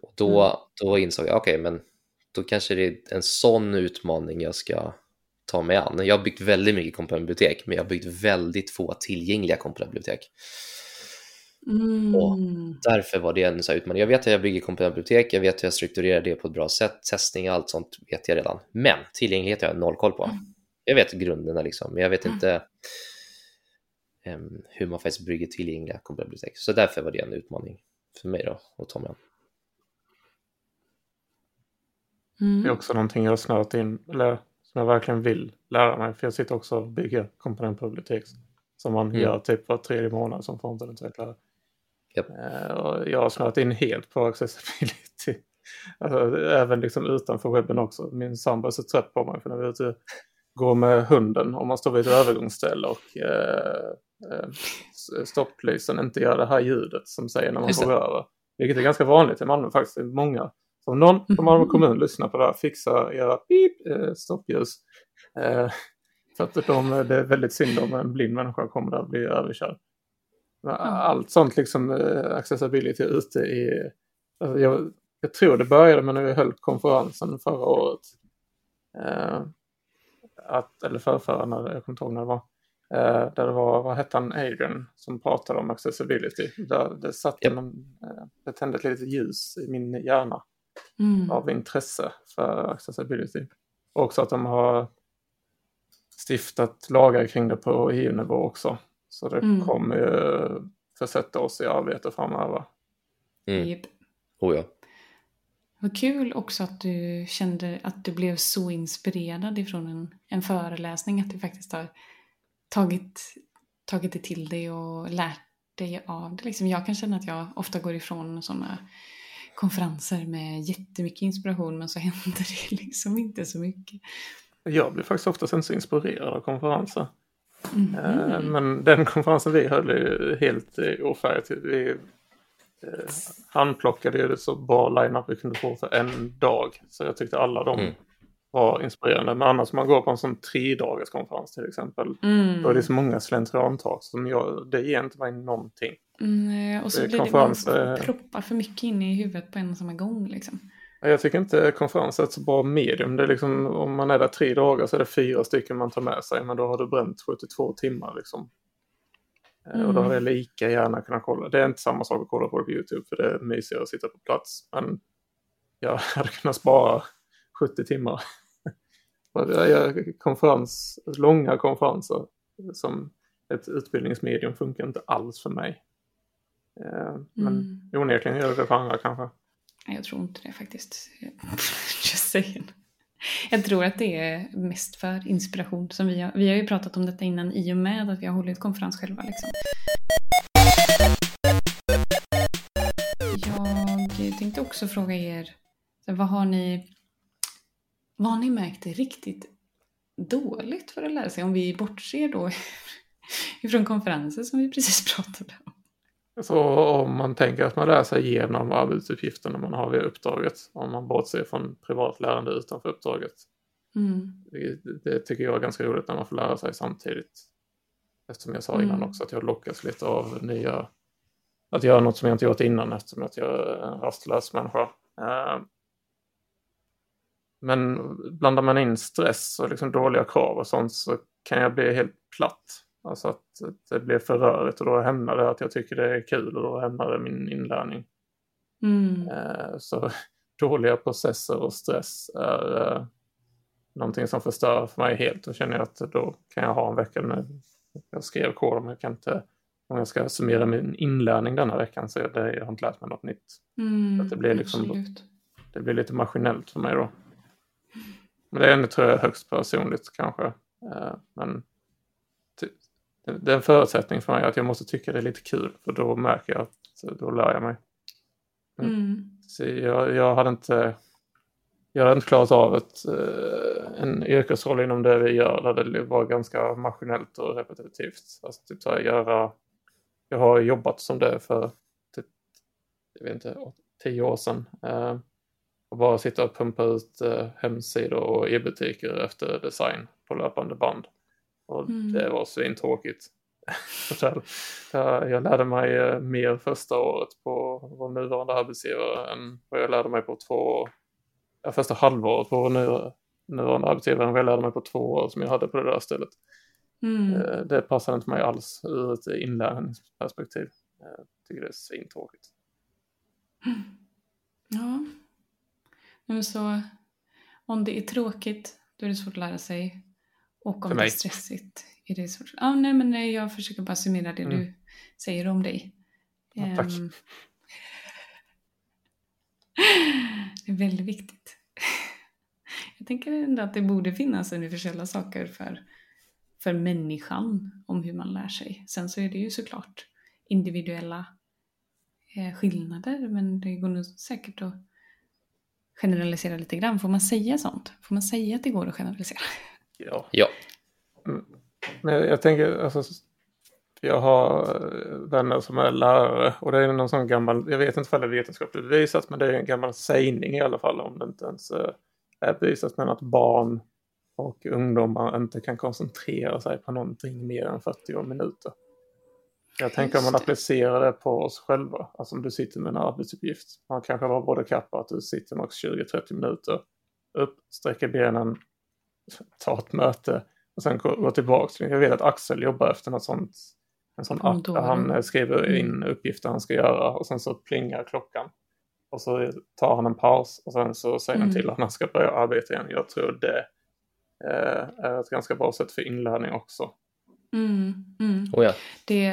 Och då, Mm. då insåg jag, okej, men då kanske det är en sån utmaning jag ska ta mig an. Jag har byggt väldigt mycket komponentbibliotek, men jag har byggt väldigt få tillgängliga komponentbibliotek. Mm. Och därför var det en så utmaning. Jag vet att jag bygger komponentbibliotek, jag vet hur jag strukturerar det på ett bra sätt, testning och allt sånt vet jag redan. Men tillgänglighet har jag noll koll på. Mm. Jag vet grunderna liksom, men jag vet Mm. inte hur man faktiskt bygger tillgängliga komponentbibliotek. Så därför var det en utmaning för mig då att ta mig an. Mm. det är också någonting jag har snöat in, eller som jag verkligen vill lära mig. För jag sitter också och bygger komponentbibliotek som man Mm. gör typ var tredje månad som frontenutvecklare. Japp. Eh, och jag har snöat in helt på accessibility. [LAUGHS] Alltså, även liksom utanför webben också. Min sambo är så trött på mig för när vi är ute går med hunden och man står vid ett övergångsställe och eh, eh, stopplysen inte gör det här ljudet som säger när man får över. Vilket är ganska vanligt i Malmö faktiskt. Det är många. Så om någon från Malmö kommun lyssnar på det här, fixa era pip, eh, stoppljus. Eh, för att de, det är väldigt synd om en blind människa kommer där att bli överkörd. Allt sånt liksom eh, accessibility ute i... Alltså jag, jag tror det började med när vi höll konferensen förra året. Eh, att, eller förrförra, när, jag kommer inte ihåg när det var. Eh, där det var, vad hette han, Adrian, som pratade om accessibility. Där, det, satt Japp. en, eh, det tände ett litet ljus i min hjärna Mm. av intresse för accessibility. Och också att de har stiftat lagar kring det på EU-nivå också. Så det Mm. kommer ju försätta oss i arbete framöver. Mm. Japp. Oh, ja. Vad kul också att du kände att du blev så inspirerad ifrån en, en föreläsning. Att du faktiskt har tagit, tagit det till dig och lärt dig av det. Liksom jag kan känna att jag ofta går ifrån sådana konferenser med jättemycket inspiration men så händer det [LAUGHS] liksom inte så mycket. Jag blir faktiskt oftast inte så inspirerad av konferenser. Eh, Men den konferensen vi höll är ju helt eh, ofärgat. Vi eh, handplockade ju det så bra line-up vi kunde få för en dag. Så jag tyckte alla de Mm. Var inspirerande. Men annars om man går på en sån tre dagars konferens till exempel. Mm. Då är det så många slentriantag som jag, det ger inte mig någonting. Mm, och så Det blir det konferens, man eh. proppar för mycket in i huvudet på en och samma gång. Liksom. Jag tycker inte konferens är ett så bra medium. Det är liksom, om man är där tre dagar så är det fyra stycken man tar med sig. Men då har du bränt 72 timmar liksom. Eh, Och då Mm. hade jag lika gärna kunnat kolla. Det är inte samma sak att kolla på det på YouTube för det är mysigare att sitta på plats. Men jag [LAUGHS] hade kunnat spara 70 timmar. Konferens, långa konferenser som ett utbildningsmedium funkar inte alls för mig. Eh, men mm. onekligen gör det för andra kanske. Jag tror inte det faktiskt. [LAUGHS] Just saying. Jag tror att det är mest för inspiration. Som vi, har, vi har ju pratat om detta innan i och med att vi har hållit konferens själva. Liksom. Jag tänkte också fråga er, vad har ni, vad har ni märkt är riktigt dåligt för att lära sig? Om vi bortser då [LAUGHS] ifrån konferenser som vi precis [LAUGHS] pratade om. Så om man tänker att man lär sig genom arbetsuppgifterna man har vid uppdraget, om man bortser från privat lärande utanför uppdraget. Mm. Det, det, tycker jag är ganska roligt när man får lära sig samtidigt. Eftersom jag sa innan mm. också att jag lockas lite av nya, att göra något som jag inte gjort innan eftersom att jag är en rastlös människa. Men blandar man in stress och liksom dåliga krav och sånt så kan jag bli helt platt. Alltså att det blir för rörigt och då hämnar det att jag tycker det är kul och då hämnar det min inlärning. Mm. Eh, så [LAUGHS] dåliga processer och stress är eh, någonting som förstör för mig helt. Då känner jag att då kan jag ha en vecka när jag skrev kod men jag kan inte om jag ska summera min inlärning denna veckan så det, jag har inte lärt mig något nytt. Mm, att det, blir liksom, det blir lite maskinellt för mig då. Men det är ändå tror jag högst personligt kanske. Eh, men det är en förutsättning för mig att jag måste tycka det är lite kul för då märker jag att då lär jag mig. Mm. Så jag, jag, hade inte jag hade inte klarat av ett, eh, en yrkesroll inom det vi gör där det var ganska maskinellt och repetitivt. Alltså typ så här, göra, jag har jobbat som det för typ, jag vet inte, tio år sedan. Och bara sitta och pumpa ut eh, hemsidor och e-butiker efter design på löpande band. Och mm. det var svintråkigt. [LAUGHS] jag lärde mig eh, mer första året på vår nuvarande arbetsgivare än vad jag lärde mig på två år. Ja, första halvåret på vår nuvarande arbetsgivare än vad jag lärde mig på två år som jag hade på det där stället. Mm. Eh, det passade inte mig alls ur ett inlärningsperspektiv. Jag tycker det är svintråkigt. Ja. Men så om det är tråkigt, då är det svårt att lära sig. Och om det är stressigt är det svårt. Ah, nej, men jag försöker bara summera det mm. du säger om dig. Ja, tack. Um, det är väldigt viktigt. Jag tänker ändå att det borde finnas universella saker för, för människan om hur man lär sig. Sen så är det ju såklart individuella eh, skillnader men det går nog säkert att generalisera lite grann. Får man säga sånt? Får man säga att det går att generalisera? Ja. ja. Mm. Men jag, tänker, alltså, jag har vänner som är lärare och det är någon sån gammal, jag vet inte om det är vetenskapligt bevisat, men det är en gammal sägning i alla fall om det inte ens eh, är bevisat, men att barn och ungdomar inte kan koncentrera sig på någonting mer än 40 minuter. Jag tänker om man applicerar det på oss själva, alltså om du sitter med en arbetsuppgift, man kanske var både kappa att du sitter max 20-30 minuter, upp, sträcker benen, ta ett möte, och sen gå, gå tillbaka. Jag vet att Axel jobbar efter något sånt. En sån app där han skriver mm. in uppgifter han ska göra och sen så plingar klockan. Och så tar han en paus och sen så säger han mm. till att han ska börja arbeta igen. Jag tror det eh, är ett ganska bra sätt för inlärning också. Mm, mm. Oh ja. det,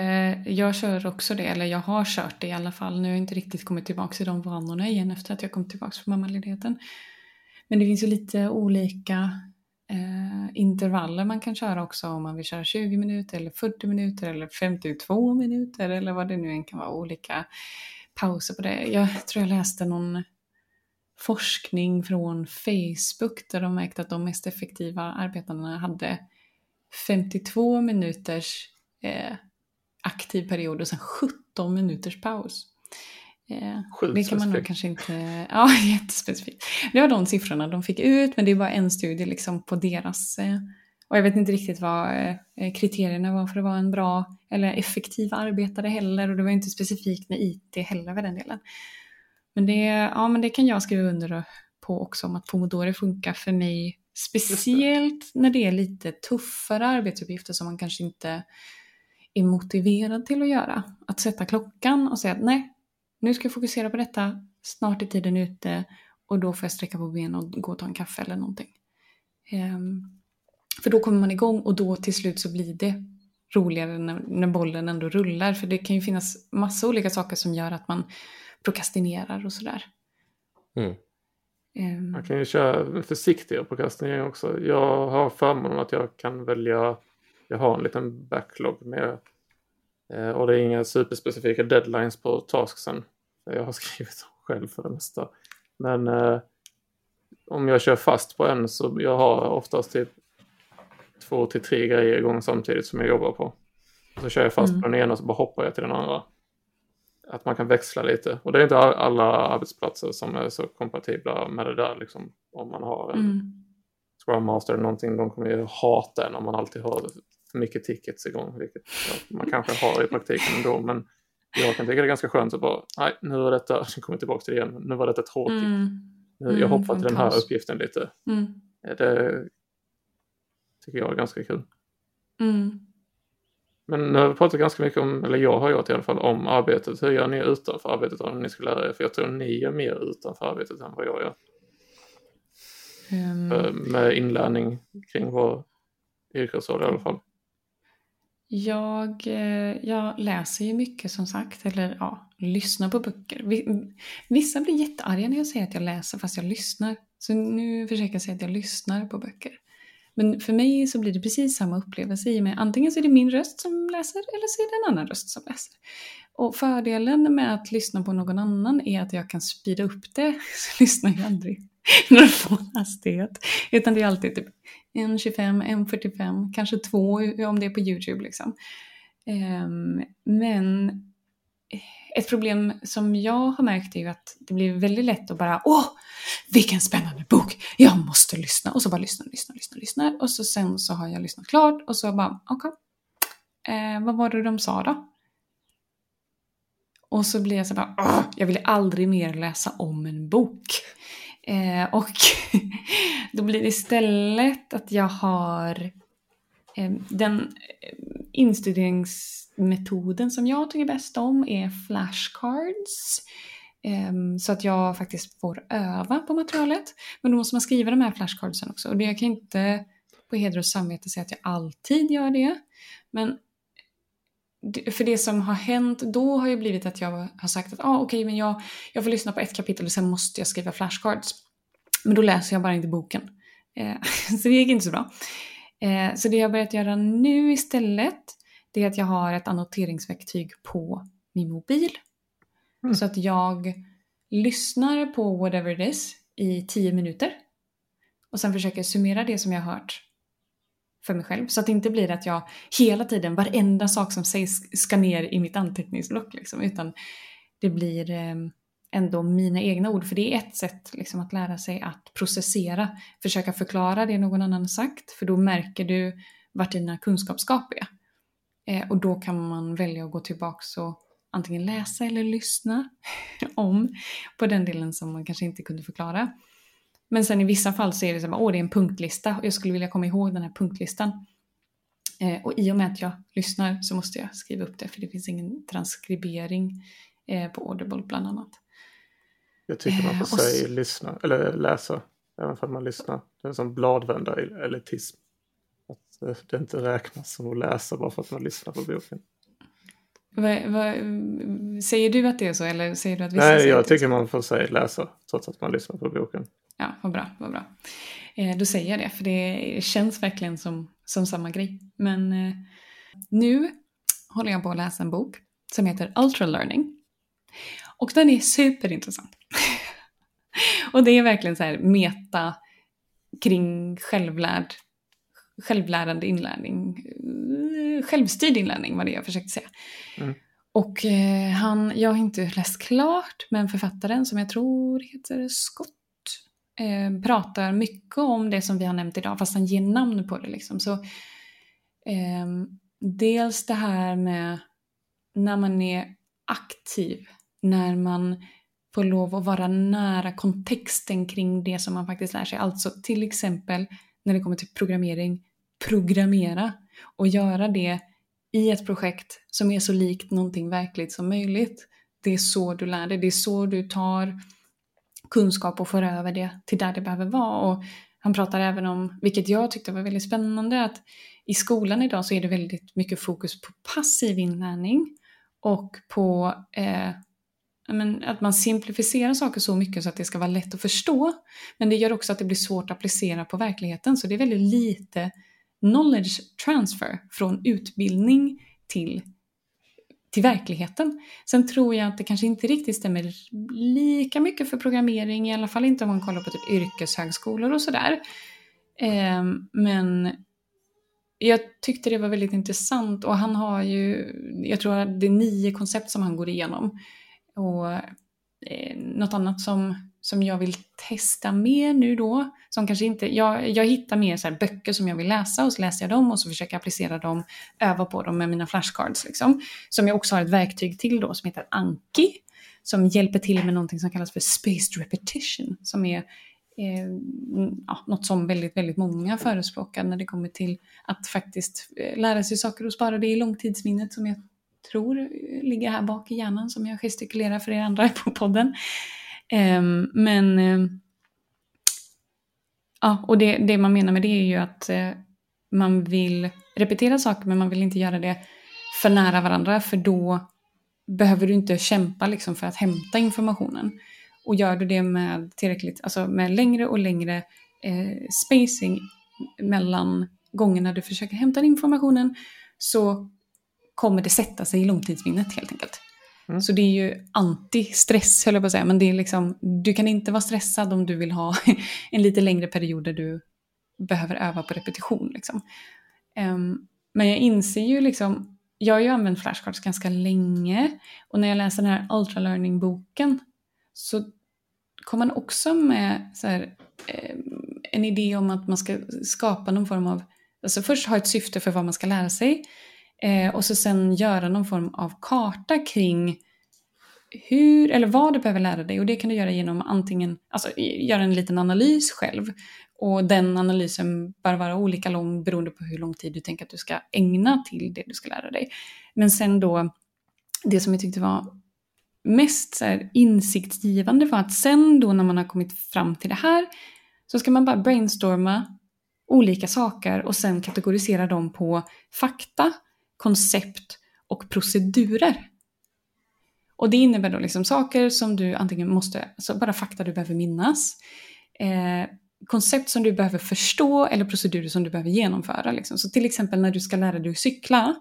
jag kör också det, eller jag har kört det i alla fall. Nu har jag inte riktigt kommit tillbaka till de vanorna igen efter att jag kom tillbaka från mammaledigheten. Men det finns ju lite olika eh, intervaller man kan köra också om man vill köra 20 minuter eller 40 minuter eller 52 minuter eller vad det nu än kan vara, olika pauser på det. Jag tror jag läste någon forskning från Facebook där de märkte att de mest effektiva arbetarna hade 52 minuters eh, aktiv period och sen 17 minuters paus. Eh, det kan man nog kanske inte... [LAUGHS] Ja, [LAUGHS] jättespecifikt. Det var de siffrorna de fick ut, men det är bara en studie liksom på deras... Eh, och jag vet inte riktigt vad eh, kriterierna var för att vara en bra eller effektiv arbetare heller. Och det var inte specifikt med IT heller för den delen. Men det, ja, men det kan jag skriva under på också om att Pomodoro funkar för mig. Speciellt när det är lite tuffare arbetsuppgifter som man kanske inte är motiverad till att göra. Att sätta klockan och säga att nej, nu ska jag fokusera på detta, snart är tiden ute och då får jag sträcka på benen och gå och ta en kaffe eller någonting. Ehm, för då kommer man igång och då till slut så blir det roligare när, när bollen ändå rullar. För det kan ju finnas massa olika saker som gör att man prokrastinerar och sådär. Mm. Ehm, Man kan ju köra försiktigare prokrastinering också. Jag har förmånen att jag kan välja, jag har en liten backlog med eh, och det är inga superspecifika deadlines på tasksen. Jag har [LAUGHS] skrivit dem själv för det mesta. Men eh, om jag kör fast på en så jag har oftast typ två till tre grejer igång samtidigt som jag jobbar på. Så kör jag fast Mm. på den ena så bara hoppar jag till den andra. Att man kan växla lite. Och det är inte all- alla arbetsplatser som är så kompatibla med det där. Liksom, om man har en mm, Scrum Master eller någonting, de kommer ju hata en om man alltid har för mycket tickets igång. Vilket ja, man kanske har i praktiken ändå. Men jag kan tycka det är ganska skönt att bara, nej nu var detta, [LAUGHS] sen kommer jag tillbaka till det igen, nu var detta tråkigt. mm, Nu, jag Mm, hoppar till den här uppgiften lite. mm, Det tycker jag är ganska kul. mm. Men nu har vi pratat ganska mycket om, eller jag har gjort i alla fall, om arbetet. Hur gör ni utanför arbetet om ni ska lära er? För jag tror ni gör mer utanför arbetet än vad jag gör. Eh, Med inlärning kring vår yrkesroll i alla fall. Jag, eh, jag läser ju mycket som sagt, eller ja, lyssnar på böcker. Vi- Vissa blir jättearga när jag säger att jag läser fast jag lyssnar. Så nu försöker jag säga att jag lyssnar på böcker. Men för mig så blir det precis samma upplevelse i och med antingen så är det min röst som läser eller så är det en annan röst som läser. Och fördelen med att lyssna på någon annan är att jag kan speeda upp det. [LAUGHS] Så lyssnar jag aldrig [LAUGHS] i jag får hastighet. Utan det är alltid typ 1.25, 1.45, kanske 2 om det är på YouTube liksom. Ehm, men ett problem som jag har märkt är ju att det blir väldigt lätt att bara åh, vilken spännande bok, jag måste lyssna. Och så bara lyssna, lyssna, lyssna, lyssna. Och så sen så har jag lyssnat klart och så bara okej, eh, vad var det de sa då? Och så blir jag så bara, åh, jag vill aldrig mer läsa om en bok. Eh, och [LAUGHS] då blir det istället att jag har eh, den eh, metoden som jag tycker bäst om är flashcards. Ehm, så att jag faktiskt får öva på materialet. Men då måste man skriva de här flashcardsen också. Och det, jag kan inte på heder och samvete säga att jag alltid gör det. Men för det som har hänt då har ju blivit att jag har sagt att ah, okej, men jag, jag får lyssna på ett kapitel och sen måste jag skriva flashcards. Men då läser jag bara inte boken. Eh, [LAUGHS] så det gick inte så bra. Eh, så det jag har börjat göra nu istället, det är att jag har ett annoteringsverktyg på min mobil. Mm. Så att jag lyssnar på whatever it is i tio minuter. Och sen försöker summera det som jag har hört för mig själv. Så att det inte blir att jag hela tiden, varenda sak som sägs ska ner i mitt anteckningsblock. Liksom, utan det blir eh, ändå mina egna ord. För det är ett sätt liksom, att lära sig att processera. Försöka förklara det någon annan sagt. För då märker du vart dina kunskapsgap är. Eh, och då kan man välja att gå tillbaka och antingen läsa eller lyssna [LAUGHS] om på den delen som man kanske inte kunde förklara. Men sen i vissa fall så är det så att åh, det är en punktlista och jag skulle vilja komma ihåg den här punktlistan. Eh, och i och med att jag lyssnar så måste jag skriva upp det för det finns ingen transkribering eh, på Audible bland annat. Jag tycker man Eh, får och säga lyssna, eller läsa, även om man lyssnar. Det är en sån bladvända det inte räknas som att läsa bara för att man lyssnar på boken. Va, va, säger du att det är så eller säger du att vissa Nej, jag tycker man får säga läsa trots att man lyssnar på boken. Ja, vad bra, vad bra. Eh, då säger jag det, för det känns verkligen som, som samma grej. Men eh, nu håller jag på att läsa en bok som heter Ultra Learning. Och den är superintressant. [LAUGHS] och det är verkligen så här meta kring självlärd, självlärande inlärning. Eh, Självstyrd inlärning var det jag försökte säga. Mm. Och eh, han, jag har inte läst klart, men författaren som jag tror heter Scott eh, pratar mycket om det som vi har nämnt idag, fast han ger namn på det. Liksom. Så, ehm, dels det här med när man är aktiv, när man får lov att vara nära kontexten kring det som man faktiskt lär sig. Alltså till exempel när det kommer till programmering, programmera och göra det i ett projekt som är så likt någonting verkligt som möjligt. Det är så du lär dig, det är så du tar kunskap och för över det till där det behöver vara. Och han pratar även om, vilket jag tyckte var väldigt spännande, att i skolan idag så är det väldigt mycket fokus på passiv inlärning och på eh, men, att man simplifierar saker så mycket så att det ska vara lätt att förstå. Men det gör också att det blir svårt att applicera på verkligheten. Så det är väldigt lite knowledge transfer från utbildning till, till verkligheten. Sen tror jag att det kanske inte riktigt stämmer lika mycket för programmering, i alla fall inte om man kollar på typ yrkeshögskolor och sådär. Eh, men jag tyckte det var väldigt intressant och han har ju, jag tror det är nio koncept som han går igenom. Och eh, något annat som, som jag vill testa mer nu då, som kanske inte, jag, jag hittar mer så böcker som jag vill läsa och så läser jag dem och så försöker jag applicera dem, öva på dem med mina flashcards liksom. Som jag också har ett verktyg till då som heter Anki, som hjälper till med någonting som kallas för spaced repetition, som är eh, ja, något som väldigt, väldigt många förespråkar när det kommer till att faktiskt eh, lära sig saker och spara det i långtidsminnet som jag tror eh, ligger här bak i hjärnan som jag gestikulerar för er andra [LAUGHS] på podden. Ehm, men ehm, ja, och det, det, man menar med det är ju att eh, man vill repetera saker men man vill inte göra det för nära varandra för då behöver du inte kämpa liksom för att hämta informationen. Och gör du det med tillräckligt, alltså med längre och längre eh, spacing mellan gångerna du försöker hämta informationen så kommer det sätta sig i långtidsminnet helt enkelt. Mm. Så det är ju anti-stress höll jag på att säga, men det är liksom, du kan inte vara stressad om du vill ha [LAUGHS] en lite längre period där du behöver öva på repetition. Liksom. Um, men jag inser ju liksom, jag har ju använt flashcards ganska länge och när jag läser den här ultralearning-boken så kom man också med så här, ehm, en idé om att man ska skapa någon form av, alltså först ha ett syfte för vad man ska lära sig eh, och så sen göra någon form av karta kring hur, eller vad du behöver lära dig. Och det kan du göra genom antingen, alltså göra en liten analys själv. Och den analysen bör vara olika lång beroende på hur lång tid du tänker att du ska ägna till det du ska lära dig. Men sen då, det som jag tyckte var mest så här, insiktsgivande var att sen då när man har kommit fram till det här så ska man bara brainstorma olika saker och sen kategorisera dem på fakta, koncept och procedurer. Och det innebär då liksom saker som du antingen måste, alltså bara fakta du behöver minnas, eh, koncept som du behöver förstå eller procedurer som du behöver genomföra. Liksom. Så till exempel när du ska lära dig att cykla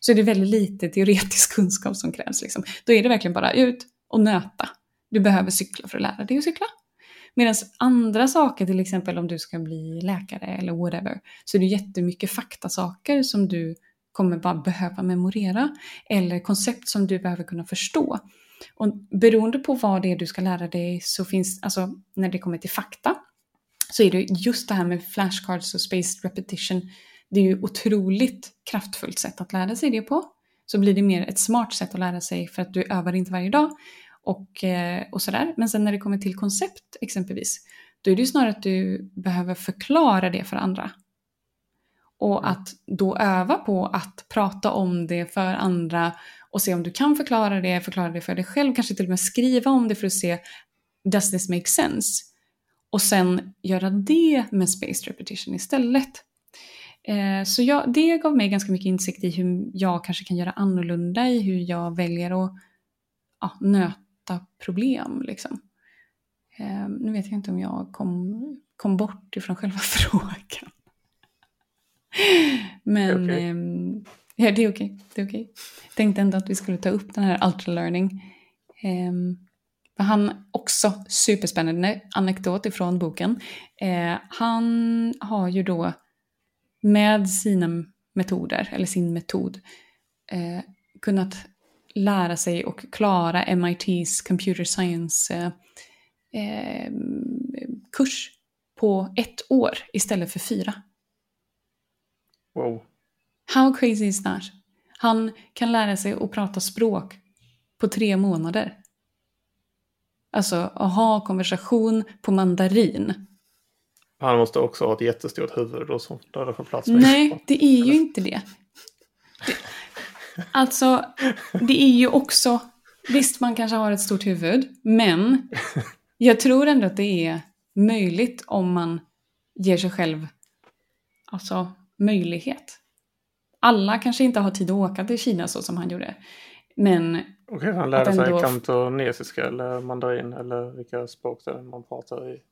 så är det väldigt lite teoretisk [LAUGHS] kunskap som krävs. Liksom. Då är det verkligen bara ut och nöta. Du behöver cykla för att lära dig att cykla. Medan andra saker, till exempel om du ska bli läkare eller whatever, så är det jättemycket faktasaker som du kommer bara behöva memorera eller koncept som du behöver kunna förstå. Och beroende på vad det är du ska lära dig så finns, alltså när det kommer till fakta, så är det just det här med flashcards och spaced repetition det är ju otroligt kraftfullt sätt att lära sig det på. Så blir det mer ett smart sätt att lära sig för att du övar inte varje dag och, eh, och sådär. Men sen när det kommer till koncept exempelvis, då är det ju snarare att du behöver förklara det för andra. Och mm. att då öva på att prata om det för andra och se om du kan förklara det, förklara det för dig själv, kanske till och med skriva om det för att se Does this make sense? Och sen göra det med spaced repetition istället. Eh, så jag, det gav mig ganska mycket insikt i hur jag kanske kan göra annorlunda i hur jag väljer att ja, nöta problem. Liksom. Eh, nu vet jag inte om jag kom, kom bort ifrån själva [LAUGHS] frågan. Men okay. eh, ja, det är okej. Okay. Det är okay. Tänkte ändå att vi skulle ta upp den här ultralearning. Eh, för han också superspännande anekdot ifrån boken. Eh, han har ju då med sina metoder, eller sin metod, eh, kunnat lära sig och klara MITs computer science eh, eh, kurs på ett år istället för fyra. Wow. How crazy is that? Han kan lära sig att prata språk på tre månader. Alltså att ha konversation på mandarin han måste också ha ett jättestort huvud då som där det får plats med. Nej, det är ju inte det. det. Alltså, det är ju också... Visst, man kanske har ett stort huvud, men jag tror ändå att det är möjligt om man ger sig själv alltså, möjlighet. Alla kanske inte har tid att åka till Kina så som han gjorde. Men Okej, han lärde sig ändå- kantonesiska eller mandarin eller vilka språk det är man pratar i.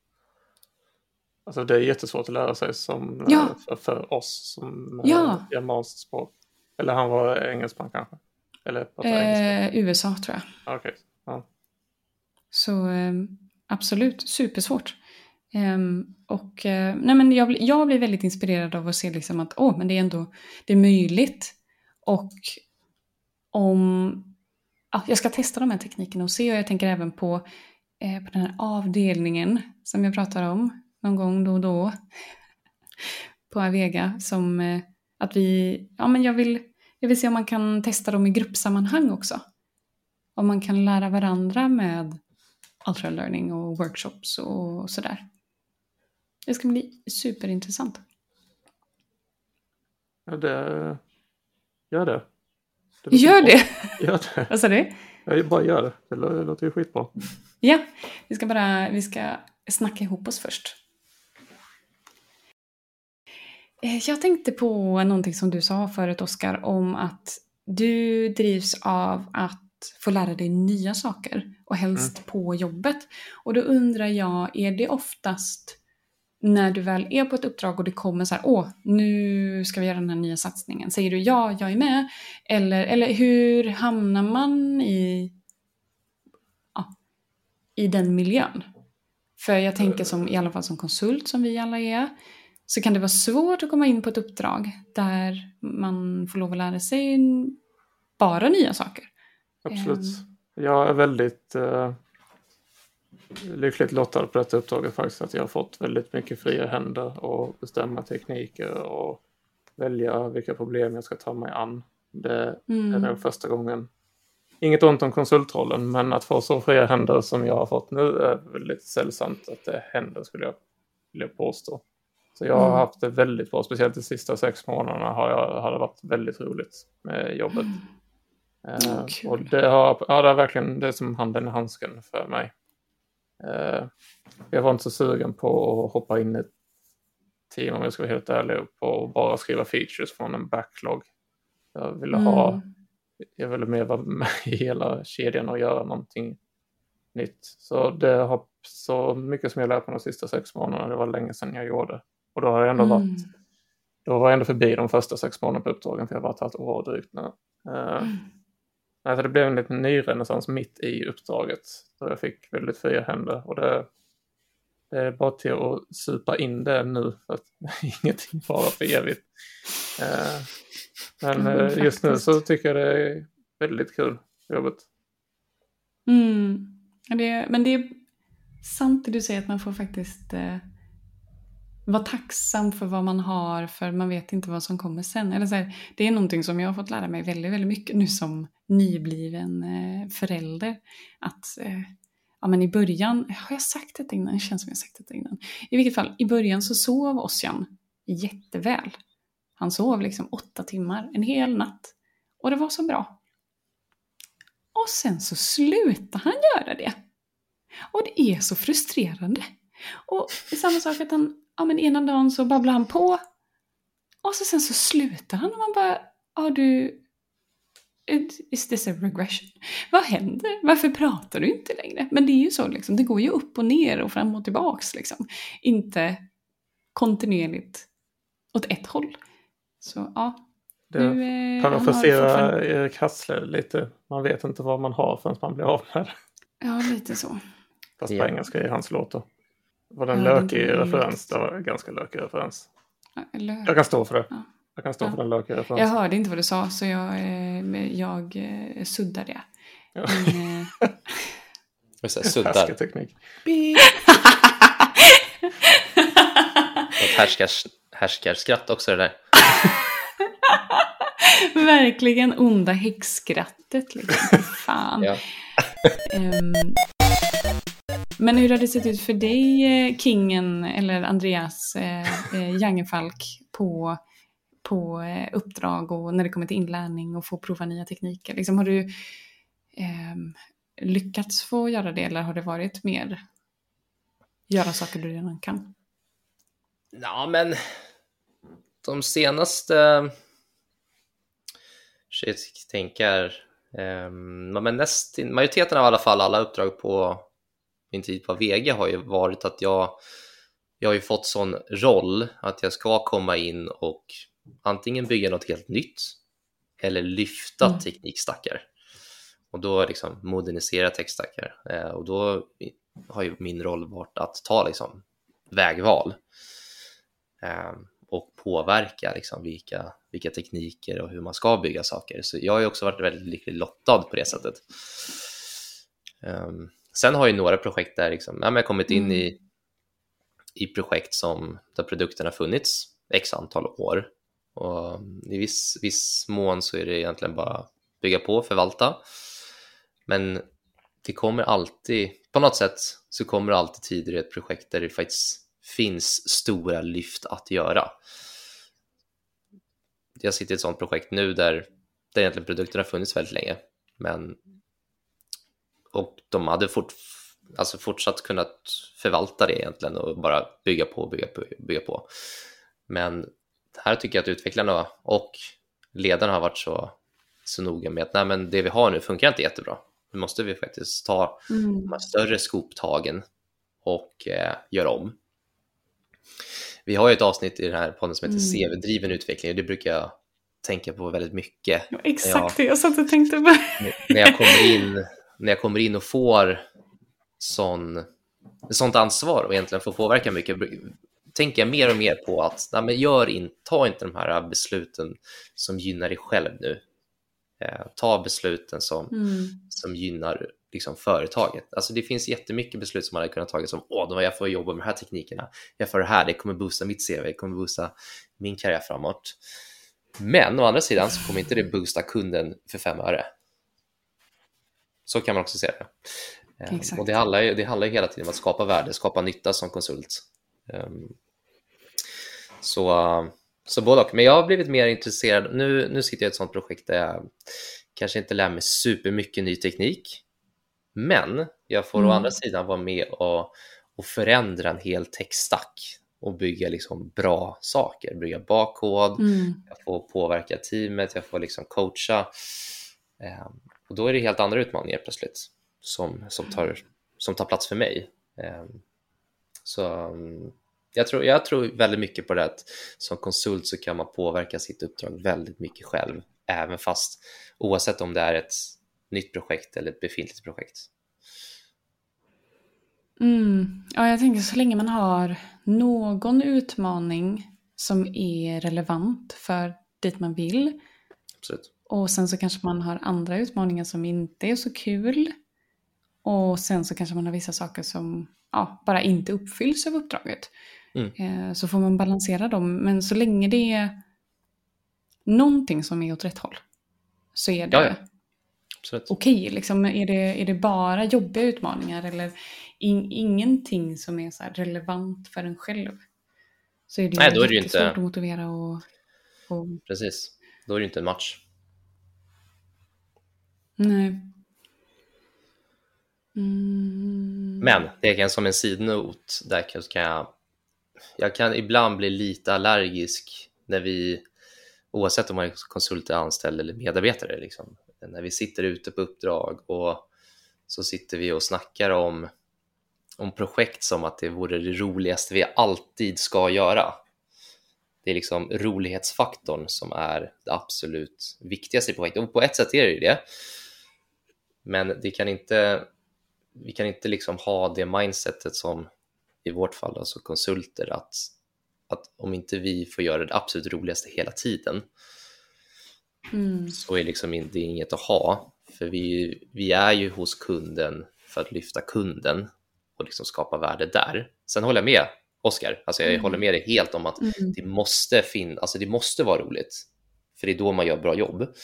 Alltså det är jättesvårt att lära sig som, Ja. eh, för, för oss som eh, Ja. germanskt språk. Eller han var engelsman kanske? Eller eh, USA tror jag. Okej. Ja. Så eh, absolut, supersvårt. Um, och uh, nej men jag, blir- jag blir väldigt inspirerad av att se liksom att oh, men det är ändå det är möjligt. Och om... Ja, jag ska testa de här teknikerna och se och jag tänker även på, eh, på den här avdelningen som jag pratar om någon gång då och då på Avega som eh, att vi, ja men jag vill, jag vill se om man kan testa dem i gruppsammanhang också. Om man kan lära varandra med ultra learning och workshops och sådär. Det ska bli superintressant. Ja, det... Gör det. det Gör det! Gör det. Vad sa du? Jag bara gör det. Det lå- det låter ju skitbra. Ja, vi ska bara vi ska snacka ihop oss först. Eh, Jag tänkte på någonting som du sa förut, Oskar, om att du drivs av att få lära dig nya saker och helst på jobbet. Och då undrar jag, är det oftast när du väl är på ett uppdrag och det kommer så här, åh, nu ska vi göra den här nya satsningen. Säger du ja, jag är med? Eller, eller hur hamnar man i, ja, i den miljön? För jag tänker som, i alla fall som konsult som vi alla är, så kan det vara svårt att komma in på ett uppdrag där man får lov att lära sig bara nya saker. Absolut. Ehm. Jag är väldigt eh, lyckligt lottad på detta uppdraget faktiskt. Att jag har fått väldigt mycket fria händer och bestämma tekniker och välja vilka problem jag ska ta mig an. Det är Mm. nog första gången. Inget ont om konsultrollen, men att få så fria händer som jag har fått nu är väldigt sällsamt att det händer skulle jag vilja påstå. Så jag har Mm. haft det väldigt bra, speciellt de sista sex månaderna har, jag, har det varit väldigt roligt med jobbet. Eh, Ja, kul. och det har, ja, det har verkligen det är som handen i handsken för mig. Eh, jag var inte så sugen på att hoppa in i ett team om jag ska vara helt ärlig på att bara skriva features från en backlog. Jag ville ha, Mm. jag ville mer vara med i hela kedjan och göra någonting nytt. Så det har så mycket som jag lärt mig de sista sex månaderna, det var länge sedan jag gjorde. Och då har jag ändå Mm. varit då var jag ändå förbi de första sex månaderna på uppdragen för jag har varit ett år drygt nu. Eh, Mm. Nej, så det blev en liten ny renässans mitt i uppdraget. Då jag fick väldigt fria händer. Och det, det är bara till att supa in det nu för att [LAUGHS] ingenting varar för evigt. Eh, men Mm, eh, just nu så tycker jag det är väldigt kul jobbet. Mm. Det, men det är sant det du säger att man får faktiskt eh, vara tacksam för vad man har för man vet inte vad som kommer sen. Eller så här, det är någonting som jag har fått lära mig väldigt, väldigt mycket nu som nybliven eh, förälder. Att eh, ja, men i början, har jag sagt detta innan? Det känns som jag har sagt detta innan. I vilket fall, i början så sov Ossian jätteväl. Han sov liksom åtta timmar, en hel natt. Och det var så bra. Och sen så slutar han göra det. Och det är så frustrerande. Och det är samma sak att han, ja men ena dagen så babblar han på. Och så sen så slutar han och man bara, ja du, is this a regression? Vad händer? Varför pratar du inte längre? Men det är ju så liksom, det går ju upp och ner och fram och tillbaks liksom. Inte kontinuerligt åt ett håll. Så ja, Det nu... Eh, han har parafrasera fortfarande- Erik Hassle lite. Man vet inte vad man har förrän man blir av med det. Ja, lite så. Fast på Ja. engelska i hans låtar. Var det en Ja, det är lökig referens? Det var en ganska lökig referens. Eller... Jag kan stå för det. Ja. Jag kan stå Ja. för den lökiga Jag referensen. hörde inte vad du sa så jag, eh, jag eh, suddade. Ja. Men, eh, [LAUGHS] Jag suddar. Ett härskars, härskarskratt också det där. [LAUGHS] Verkligen onda häxskrattet liksom. Fan. Ja. Men hur har det sett ut för dig, eh, Kingen, eller Andreas eh, eh Jangefalk, på, på eh, uppdrag och när det kommer till inlärning och få prova nya tekniker? Liksom, har du eh, lyckats få göra det eller har det varit mer göra saker du redan kan? Ja, men de senaste... Shit, tänker... Um, men näst, majoriteten av alla fall alla uppdrag på min tid på VG har ju varit att jag, jag har ju fått sån roll att jag ska komma in och antingen bygga något helt nytt eller lyfta mm. teknikstackar och då liksom modernisera techstackar eh, och då har ju min roll varit att ta liksom vägval eh, och påverka liksom vilka, vilka tekniker och hur man ska bygga saker. Så jag har ju också varit väldigt lyckligt lottad på det sättet. Um, sen har ju några projekt där liksom, ja, jag kommit in mm. i, i projekt som, där produkten har funnits x antal år och i viss, viss mån så är det egentligen bara bygga på och förvalta. Men det kommer alltid, på något sätt så kommer det alltid tider i ett projekt där det faktiskt finns stora lyft att göra. Jag sitter i ett sådant projekt nu där, där egentligen produkten har funnits väldigt länge, men och de hade fort, alltså fortsatt kunnat förvalta det egentligen och bara bygga på, bygga på, bygga på. Men här tycker jag att utvecklarna och ledarna har varit så, så noga med att nej, men det vi har nu funkar inte jättebra. Nu måste vi faktiskt ta mm. de här större skoptagen och eh, göra om. Vi har ju ett avsnitt i den här podden som heter mm. CV-driven utveckling och det brukar jag tänka på väldigt mycket. Ja, exakt det jag satt och tänkte på. när, jag kommer in, när jag kommer in och får sån, sånt ansvar och egentligen får påverka mycket tänker jag mer och mer på att nej, men gör in, ta inte de här besluten som gynnar dig själv nu. Eh, ta besluten som, mm. som gynnar liksom, företaget. Alltså, det finns jättemycket beslut som man hade kunnat ta som åh, jag får jobba med de här teknikerna, jag får det här, det kommer boosta mitt CV, det kommer boosta min karriär framåt. Men å andra sidan så kommer inte det boosta kunden för fem öre. Så kan man också se det. Eh, Exakt. Och det handlar, ju, det handlar ju hela tiden om att skapa värde, skapa nytta som konsult. Um, så, så både och. Men jag har blivit mer intresserad. Nu, nu sitter jag i ett sånt projekt där jag kanske inte lär mig supermycket ny teknik. Men jag får mm. å andra sidan vara med och, och förändra en hel techstack och bygga liksom bra saker, bygga bakkod, mm. jag får påverka teamet, jag får liksom coacha. Och då är det helt andra utmaningar plötsligt som, som, tar, som tar plats för mig. Eh, så mm, jag tror, jag tror väldigt mycket på det att som konsult så kan man påverka sitt uppdrag väldigt mycket själv, även fast oavsett om det är ett nytt projekt eller ett befintligt projekt. Mm. Ja, jag tänker så länge man har någon utmaning som är relevant för dit man vill. Absolut. Och sen så kanske man har andra utmaningar som inte är så kul. Och sen så kanske man har vissa saker som ja, bara inte uppfylls av uppdraget. Mm. Eh, så får man balansera dem. Men så länge det är någonting som är åt rätt håll så är det ja, ja. okej. Liksom, är, det, är det bara jobbiga utmaningar eller in, ingenting som är så relevant för en själv så är det, Nej, då är det inte svårt att motivera och, och... Precis, då är det inte en match. Nej. Mm. Men det kan som en sidnot, där kan jag jag kan ibland bli lite allergisk när vi, oavsett om man är konsult, anställd eller medarbetare, liksom, när vi sitter ute på uppdrag och så sitter vi och snackar om, om projekt som att det vore det roligaste vi alltid ska göra. Det är liksom rolighetsfaktorn som är det absolut viktigaste i projektet. Och på ett sätt är det ju det. Men det kan inte, vi kan inte liksom ha det mindsetet som i vårt fall alltså konsulter att, att om inte vi får göra det absolut roligaste hela tiden mm. så är liksom det inget att ha. För vi, vi är ju hos kunden för att lyfta kunden och liksom skapa värde där. Sen håller jag med Oskar, alltså jag mm. håller med dig helt om att mm. det, måste fin alltså det måste vara roligt, för det är då man gör bra jobb.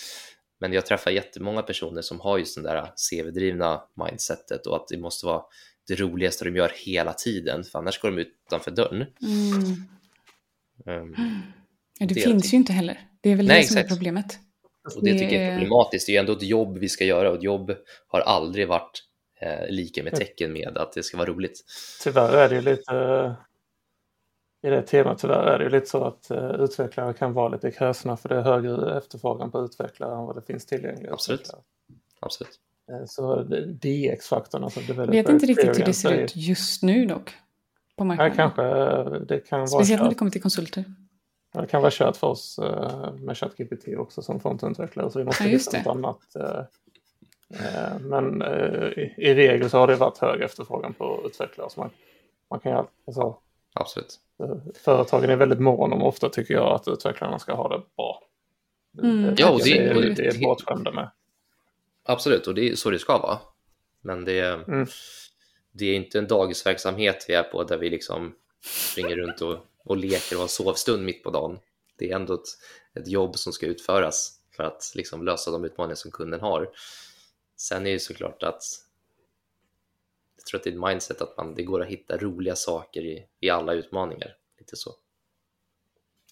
Men jag träffar jättemånga personer som har just den där CV-drivna mindsetet och att det måste vara det roligaste de gör hela tiden, för annars går de utanför dörren. Mm. Um, ja, det, det finns ju inte heller. Det är väl Nej, det som exakt. är problemet. Och det, det tycker jag är problematiskt. Det är ju ändå ett jobb vi ska göra och ett jobb har aldrig varit eh, lika med tecken med att det ska vara roligt. Tyvärr är det ju lite i det temat tyvärr är det ju lite så att uh, utvecklare kan vara lite kräsna för det är högre efterfrågan på utvecklare än vad det finns tillgängliga Absolut. utvecklare. Absolut. Eh, Så DX-faktorn, alltså Jag developer vet inte riktigt hur det ser ut just nu dock. På Ja, marknaden. kanske eh, det kan vara Speciellt när det kommer till konsulter. Det kan vara kört för oss eh, med ChatGPT också som frontutvecklare så vi måste Ja, hitta något annat. eh, eh, Men eh, i, regel så har det varit hög efterfrågan på utvecklare. Så man, man kan ju, alltså, Absolut. företagen är väldigt mån om ofta tycker jag att utvecklarna ska ha det bra. Mm. Ja, och det- och är- det- det är bortskämda med. Absolut, och det är så det ska vara. Men det, Mm. det är inte en dagisverksamhet vi är på där vi liksom springer runt och, och leker och har sovstund mitt på dagen. Det är ändå ett, ett jobb som ska utföras för att liksom lösa de utmaningar som kunden har. Sen är det såklart att jag tror att det är ett mindset att man, det går att hitta roliga saker i, i alla utmaningar. Lite så.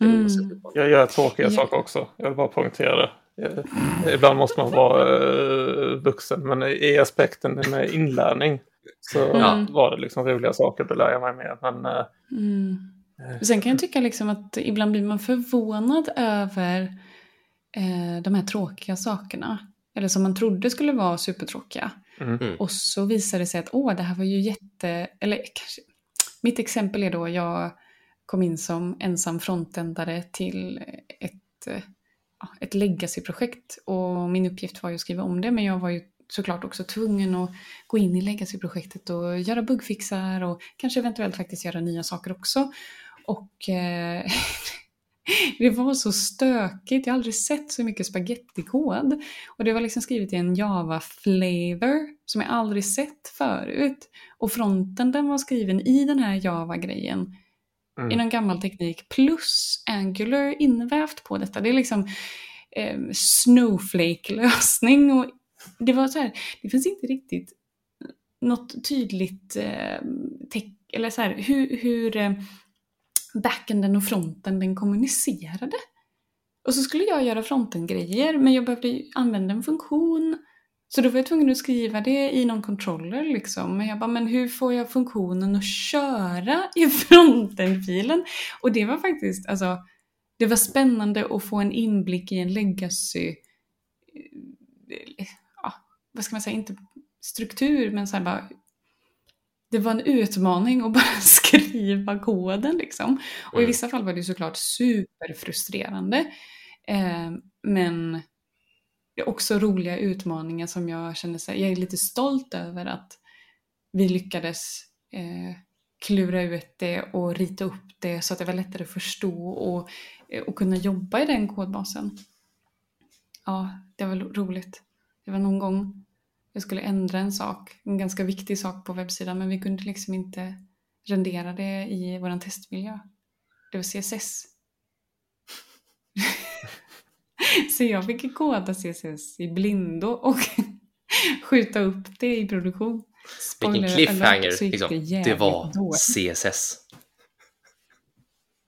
Mm. Jag gör tråkiga Ja. saker också. Jag vill bara poängtera det. Eh, Ibland måste man vara uh, vuxen, men i aspekten med inlärning så Ja. var det liksom roliga saker, då lär jag mig mer. Men eh, Mm. Sen kan jag tycka liksom att ibland blir man förvånad över eh, de här tråkiga sakerna. Eller som man trodde skulle vara supertråkiga. Mm. Mm. Och så visar det sig att åh, det här var ju jätte... Eller kanske... Mitt exempel är då jag kom in som ensam frontändare till ett, ett legacy-projekt. Och min uppgift var ju att skriva om det, men jag var ju såklart också tvungen att gå in i legacy-projektet och göra buggfixar och kanske eventuellt faktiskt göra nya saker också. Och eh, [LAUGHS] [LAUGHS] det var så stökigt, jag har aldrig sett så mycket spagettikod. Och det var liksom skrivet i en Java-flavor som jag aldrig sett förut. Och fronten den var skriven i den här Java-grejen Mm. i någon gammal teknik plus Angular invävt på detta. Det är liksom eh, Snowflake-lösning. Och det var så här, det finns inte riktigt något tydligt eh, eller så här, hur, hur eh, backenden och fronten den kommunicerade. Och så skulle jag göra fronten-grejer, men jag behövde använda en funktion. Så då var jag tvungen att skriva det i någon controller liksom. Men jag bara, men hur får jag funktionen att köra i [LAUGHS] fronten-filen? Och det var faktiskt, alltså, det var spännande att få en inblick i en legacy, eh, ja, vad ska man säga, inte struktur, men så här bara, det var en utmaning att bara [LAUGHS] skriva koden liksom. Och i Mm. vissa fall var det såklart superfrustrerande. Eh, men det är också roliga utmaningar som jag känner här, jag är lite stolt över att vi lyckades eh, klura ut det och rita upp det så att det var lättare att förstå och, eh, och kunna jobba i den kodbasen. Ja, det var roligt. Det var någon gång jag skulle ändra en sak, en ganska viktig sak på webbsidan, men vi kunde liksom inte rendera det i vår testmiljö. Det var CSS. [LAUGHS] Så jag fick koda CSS i blindo och [LAUGHS] skjuta upp det i produktion. Vilken Spoiler cliffhanger. alert, så gick Liksom. det, var. CSS.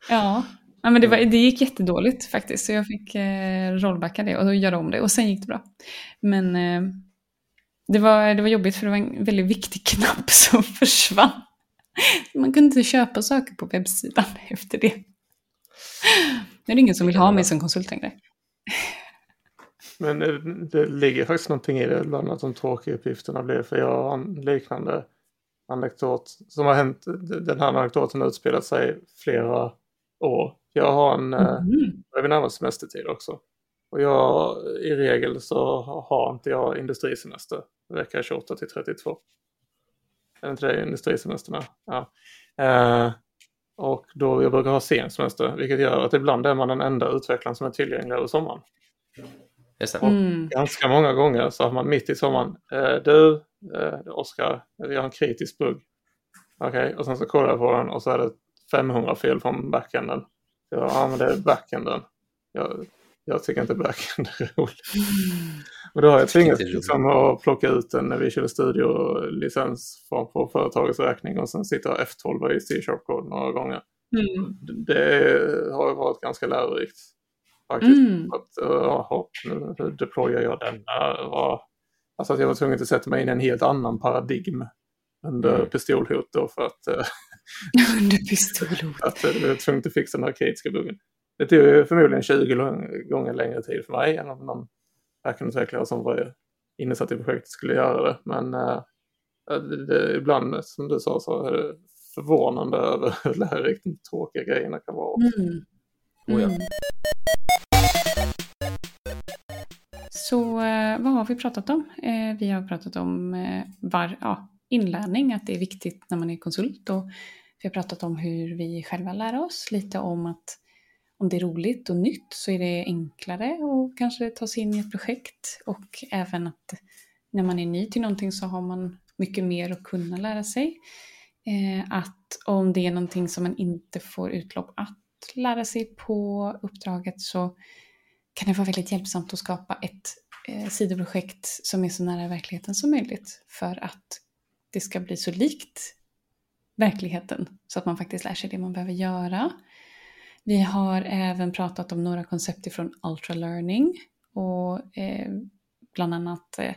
Ja, ja men det, var, det gick jättedåligt faktiskt. Så jag fick eh, rollbacka det och göra om det och sen gick det bra. Men eh, det, var, det var jobbigt för det var en väldigt viktig knapp [LAUGHS] som försvann. Man kunde inte köpa saker på webbsidan [LAUGHS] efter det. Nu är det ingen som vill ha mig som konsult längre. Men det ligger faktiskt någonting i det, bland annat de tråkiga uppgifterna blir. För jag har en liknande anekdot som har hänt. Den här anekdoten har utspelat sig flera år. Jag har en, eh, Mm. är närmast semestertid också. Och jag, i regel så har inte jag industrisemester vecka 28 till 32. Är det inte det industrisemesterna? Ja. Eh, och då jag brukar ha sen semester, vilket gör att ibland är man den enda utvecklaren som är tillgänglig över sommaren. Just det. Mm. Ganska många gånger så har man mitt i sommaren, eh, du, eh, Oskar, vi har en kritisk bugg. Okej, och sen så kollar jag på den och så är det 500 fel från backenden. Ja, men det är backenden. Jag, jag tycker inte backend är [LAUGHS] roligt. Och då har jag tvingats liksom att plocka ut en Visual Studio-licens på företagets räkning och sen sitta F12 i C-sharp-kod några gånger. Mm. Det har varit ganska lärorikt. Faktiskt. Mm. Att, uh, jaha, nu deployar jag denna. Vad, Alltså att jag var tvungen att sätta mig in i en helt annan paradigm under Mm. pistolhot då för att, eh, [LAUGHS] Under pistolhot. [LAUGHS] att eh, jag var tvungen att fixa den arkadiska buggen. Det tog ju förmodligen 20 lång- gånger längre tid för mig än om någon backend-utvecklare som var insatt i projektet skulle göra det. Men eh, det, det, ibland, som du sa, så är det förvånande över [LAUGHS] hur lärorikt de tråkiga grejerna kan vara. Mm. Oh ja. Mm. Så eh, vad har vi pratat om? Eh, vi har pratat om eh, var, ja, inlärning, att det är viktigt när man är konsult. Och vi har pratat om hur vi själva lär oss, lite om att om det är roligt och nytt så är det enklare att kanske ta sig in i ett projekt. Och även att när man är ny till någonting så har man mycket mer att kunna lära sig. Eh, att om det är någonting som man inte får utlopp att lära sig på uppdraget så kan det vara väldigt hjälpsamt att skapa ett eh, sidoprojekt som är så nära verkligheten som möjligt för att det ska bli så likt verkligheten så att man faktiskt lär sig det man behöver göra. Vi har även pratat om några koncept från ultralearning och eh, bland annat eh,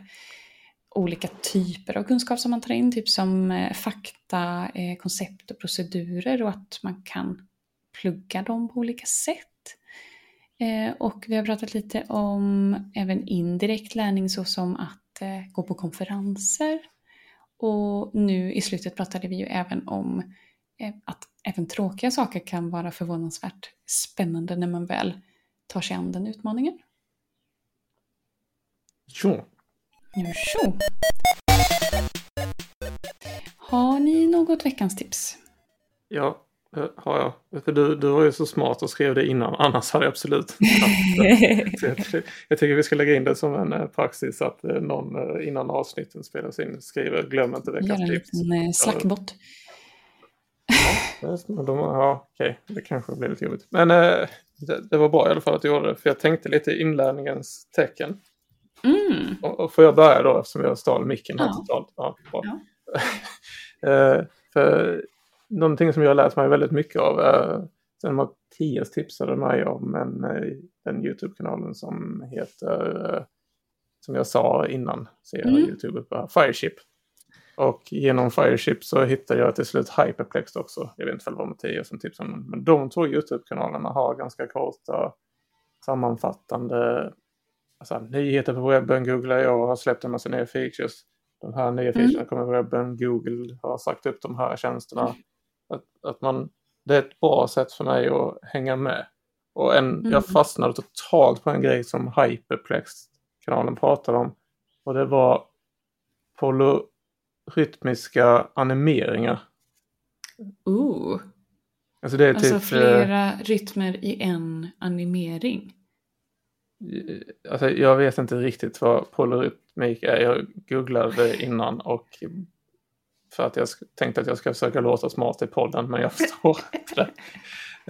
olika typer av kunskap som man tar in, typ som eh, fakta, eh, koncept och procedurer och att man kan plugga dem på olika sätt. Eh, och vi har pratat lite om även indirekt lärning såsom att eh, gå på konferenser. Och nu i slutet pratade vi ju även om eh, att även tråkiga saker kan vara förvånansvärt spännande när man väl tar sig an den utmaningen. Jo. Nu så. Har ni något veckans tips? Ja, det har jag. För du, du var ju så smart och skrev det innan, annars hade jag absolut [LAUGHS] jag, jag tycker vi ska lägga in det som en eh, praxis att eh, någon eh, innan avsnitten spelas in skriver glöm inte Gör veckans en tips. liten eh, slackbot. Ja, de, ja, okej, det kanske blir lite jobbigt. Men eh, det, det var bra i alla fall att jag gjorde det, för jag tänkte lite i inlärningens tecken. Mm. Och, och får jag börja då eftersom jag stal micken här Ja. totalt? Ja, bra. Ja. [LAUGHS] Eh, för någonting som jag har lärt mig väldigt mycket av är sen Mattias tipsade mig om en, eh, den YouTube-kanalen som heter, eh, som jag sa innan, ser jag Mm. YouTube uppe, Fireship. Och genom Fireship så hittade jag till slut Hyperplex också. Jag vet inte om det var Mattias som tipsade om den. Men de två YouTube-kanalerna har ganska korta sammanfattande alltså, nyheter på webben. Google jag har släppt en massa nya features. De här nya Mm. featurerna kommer på webben. Google har sagt upp de här tjänsterna. Att, att man, det är ett bra sätt för mig att hänga med. Och en, Mm. jag fastnade totalt på en grej som Hyperplex-kanalen pratade om. Och det var polyrytmiska animeringar. Ooh. Alltså det är Alltså typ... eh, flera rytmer i en animering. Alltså, jag vet inte riktigt vad polyrytmik är. Jag googlade innan och för att jag tänkte att jag ska försöka låta smart i podden men jag förstår [LAUGHS] inte det.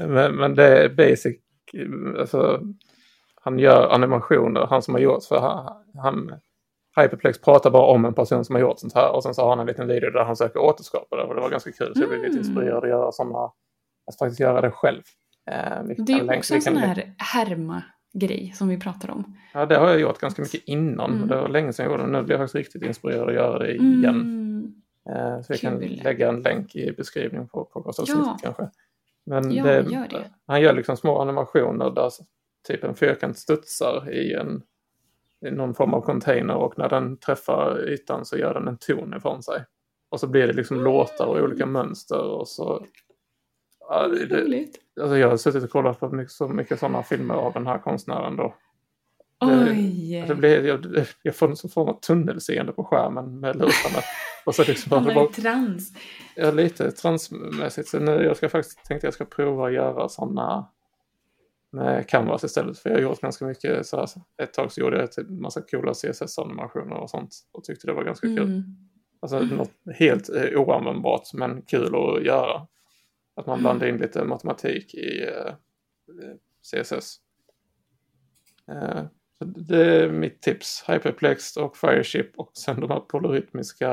Men, men det är basic, alltså han gör animationer, han som har gjort för han, han Hyperplex pratar bara om en person som har gjort sånt här och sen så har han en liten video där han försöker återskapa det och det var ganska kul så jag blev lite Mm. inspirerad att göra sådana, att faktiskt göra det själv. Eh, Det är också en sån här härma-grej som vi pratar om. Ja, det har jag gjort ganska mycket innan. Mm. Det var länge sedan jag gjorde det. Nu blir jag faktiskt riktigt inspirerad att göra det igen. Mm. Eh, så vi kan lägga en länk i beskrivningen på podcastavsnittet Ja. kanske. Men Ja, det, gör det. han gör liksom små animationer där typ en fyrkant studsar i, en, någon form av container och när den träffar ytan så gör den en ton ifrån sig. Och så blir det liksom Mm. låtar och olika mönster och så... Ja, det, det, alltså jag har suttit och kollat på mycket, så mycket sådana filmer av den här konstnären då. Oj! Det blir, jag, jag får en sån form av tunnelseende på skärmen med lurarna. [LAUGHS] Och så liksom Han bara, i trans. är lite transmässigt. Så nu jag ska faktiskt, tänkte jag ska prova att göra sådana med Canvas istället. För jag har gjort ganska mycket så här. Ett tag så gjorde jag typ massa coola CSS-animationer och sånt. Och tyckte det var ganska kul. Mm. Alltså något helt eh, oanvändbart men kul att göra. Att man blandar in lite matematik i eh, CSS. Eh, så det är mitt tips. Hyperplex och Fireship och sen de här polyrytmiska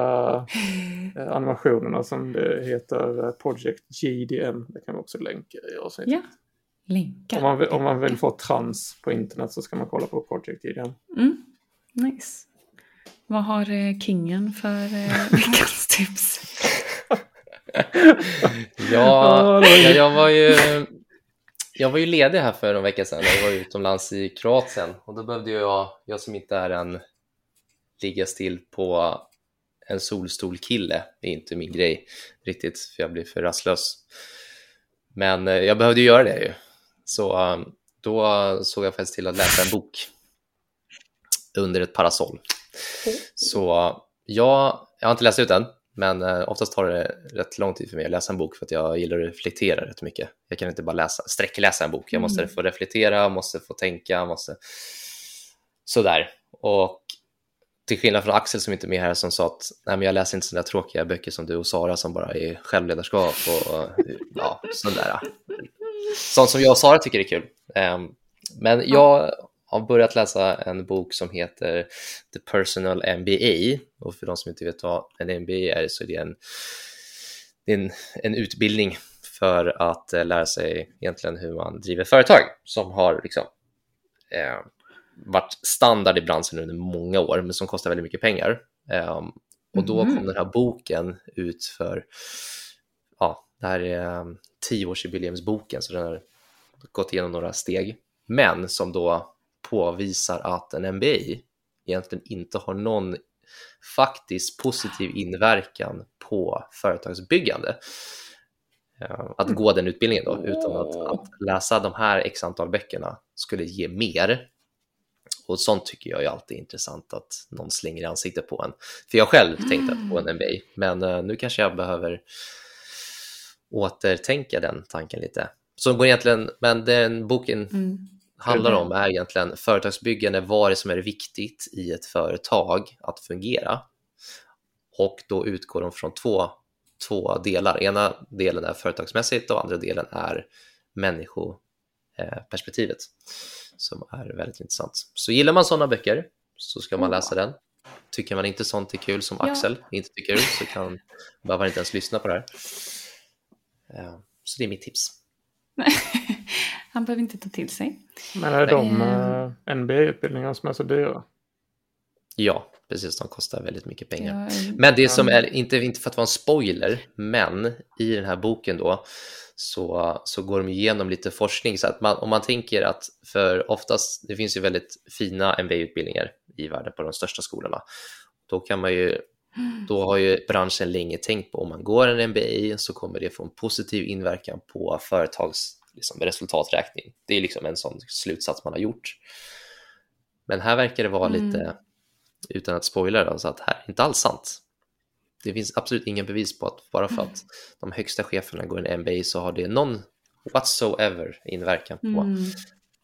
eh, animationerna som det heter eh, Project GDM. Det kan vi också länka i avsnittet. Ja. Länkar. Om, man vill, om man vill få trans på internet så ska man kolla på Project GDM. Mm. Nice. Vad har eh, kingen för eh, [LAUGHS] veckans tips? [LAUGHS] ja, ja, jag var ju jag var ju ledig här för en vecka sedan. Jag var utomlands i Kroatien och då behövde jag, jag som inte är en ligga still på en solstolkille, det är inte min grej riktigt för jag blir för rastlös. Men eh, jag behövde göra det ju. Så eh, då såg jag faktiskt till att läsa en bok under ett parasoll. Så jag, jag har inte läst ut den, men eh, oftast tar det rätt lång tid för mig att läsa en bok för att jag gillar att reflektera rätt mycket. Jag kan inte bara läsa, sträckläsa en bok. Jag måste mm. få reflektera, måste få tänka, måste sådär. Och till skillnad från Axel som inte är med här som sa att Nej, men jag läser inte sådana tråkiga böcker som du och Sara som bara är självledarskap och ja, sådär. Sånt som jag och Sara tycker är kul. Um, men jag har börjat läsa en bok som heter The Personal MBA. Och för de som inte vet vad en MBA är så är det en, en, en utbildning för att uh, lära sig egentligen hur man driver företag som har liksom, eh, varit standard i branschen under många år, men som kostar väldigt mycket pengar. Um, och då kom mm. den här boken ut för, ja, det här är um, tioårsjubileumsboken, så den har gått igenom några steg, men som då påvisar att en MBA egentligen inte har någon faktisk positiv inverkan på företagsbyggande. Eh, att gå den utbildningen då, utan att, att läsa de här x antal böckerna skulle ge mer och sånt tycker jag är alltid intressant att någon slänger i ansiktet på en. För jag själv tänkte på en MBA, men eh, nu kanske jag behöver återtänka den tanken lite. Så går egentligen, men den boken mm. handlar om är egentligen företagsbyggande, vad det som är viktigt i ett företag att fungera. Och då utgår de från två, två delar. Ena delen är företagsmässigt och andra delen är människoperspektivet. Som är väldigt intressant. Så gillar man sådana böcker så ska man läsa den. Tycker man inte sånt är kul som ja. Axel inte tycker så kan, behöver man inte ens lyssna på det här. Eh, så det är mitt tips. [LAUGHS] Han behöver inte ta till sig. Men är de uh, eh, NBA-utbildningarna som är så dyra? Ja, precis. De kostar väldigt mycket pengar. Ja, men det som är, inte, inte för att vara en spoiler, men i den här boken då så, så går de igenom lite forskning. Så att man, om man tänker att för oftast, det finns ju väldigt fina MBA-utbildningar i världen på de största skolorna. Då kan man ju då har ju branschen länge tänkt på om man går en MBA så kommer det få en positiv inverkan på företags liksom, resultaträkning. Det är liksom en sån slutsats man har gjort. Men här verkar det vara mm. lite, utan att spoila alltså att här är inte alls sant det finns absolut ingen bevis på att bara för att de högsta cheferna går en MBA så har det någon whatsoever inverkan på mm.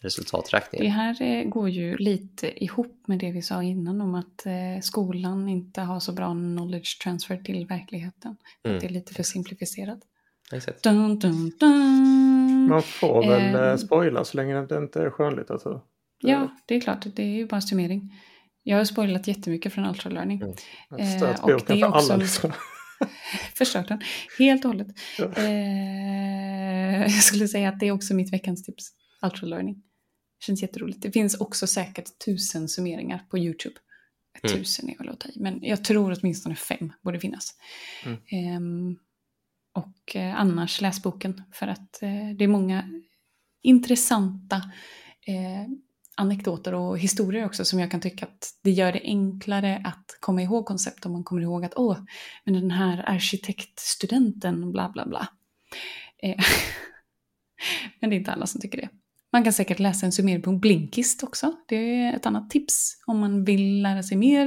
Resultaträkningen. Det här går ju lite ihop med det vi sa innan om att eh, skolan inte har så bra knowledge transfer till verkligheten. Mm. Att det är lite för simplifierat. Dun, dun, dun. Man får väl eh, spoila så länge det inte är skönlitteratur. Ja, det är klart. Det är ju bara summering. Jag har spoilat jättemycket från Ultralearning. Mm. Eh, och det är också... Alla, liksom. [LAUGHS] förstört den helt och hållet. Ja. Eh, [LAUGHS] jag skulle säga att det är också mitt veckans tips. Ultralearning. Känns jätteroligt. Det finns också säkert tusen summeringar på YouTube. Mm. Tusen är väl att ta i, men jag tror åtminstone fem borde finnas. Mm. Eh, och eh, annars läs boken för att eh, det är många intressanta eh, anekdoter och historier också som jag kan tycka att det gör det enklare att komma ihåg koncept om man kommer ihåg att åh, men den här arkitektstudenten bla bla bla. Eh, [LAUGHS] men det är inte alla som tycker det. Man kan säkert läsa en summering på Blinkist också. Det är ett annat tips. Om man vill lära sig mer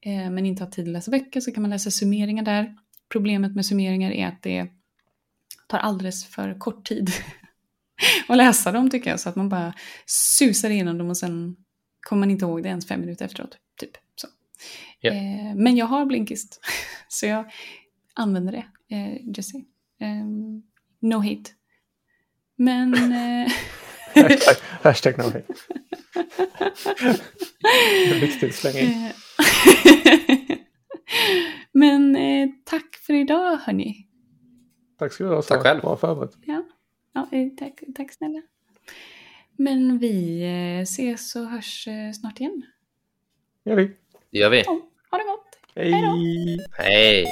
eh, men inte har tid att läsa böcker så kan man läsa summeringar där. Problemet med summeringar är att det tar alldeles för kort tid [LAUGHS] och läsa dem tycker jag. Så att man bara susar igenom dem och sen kommer man inte ihåg det ens fem minuter efteråt. Typ. Så. Yeah. Eh, men jag har Blinkist, [LAUGHS] så jag använder det. Eh, Jesse. Eh, no hate. Men... [LAUGHS] Hashtag, hashtag det viktigt slänga in. [LAUGHS] Men eh, tack för idag hörni. Tack ska du ha. Tack själv. Bra förberett. Ja. Ja, eh, tack, tack snälla. Men vi eh, ses och hörs eh, snart igen. gör vi. Det gör vi. Ja. Ha det gott! Hej! Hej!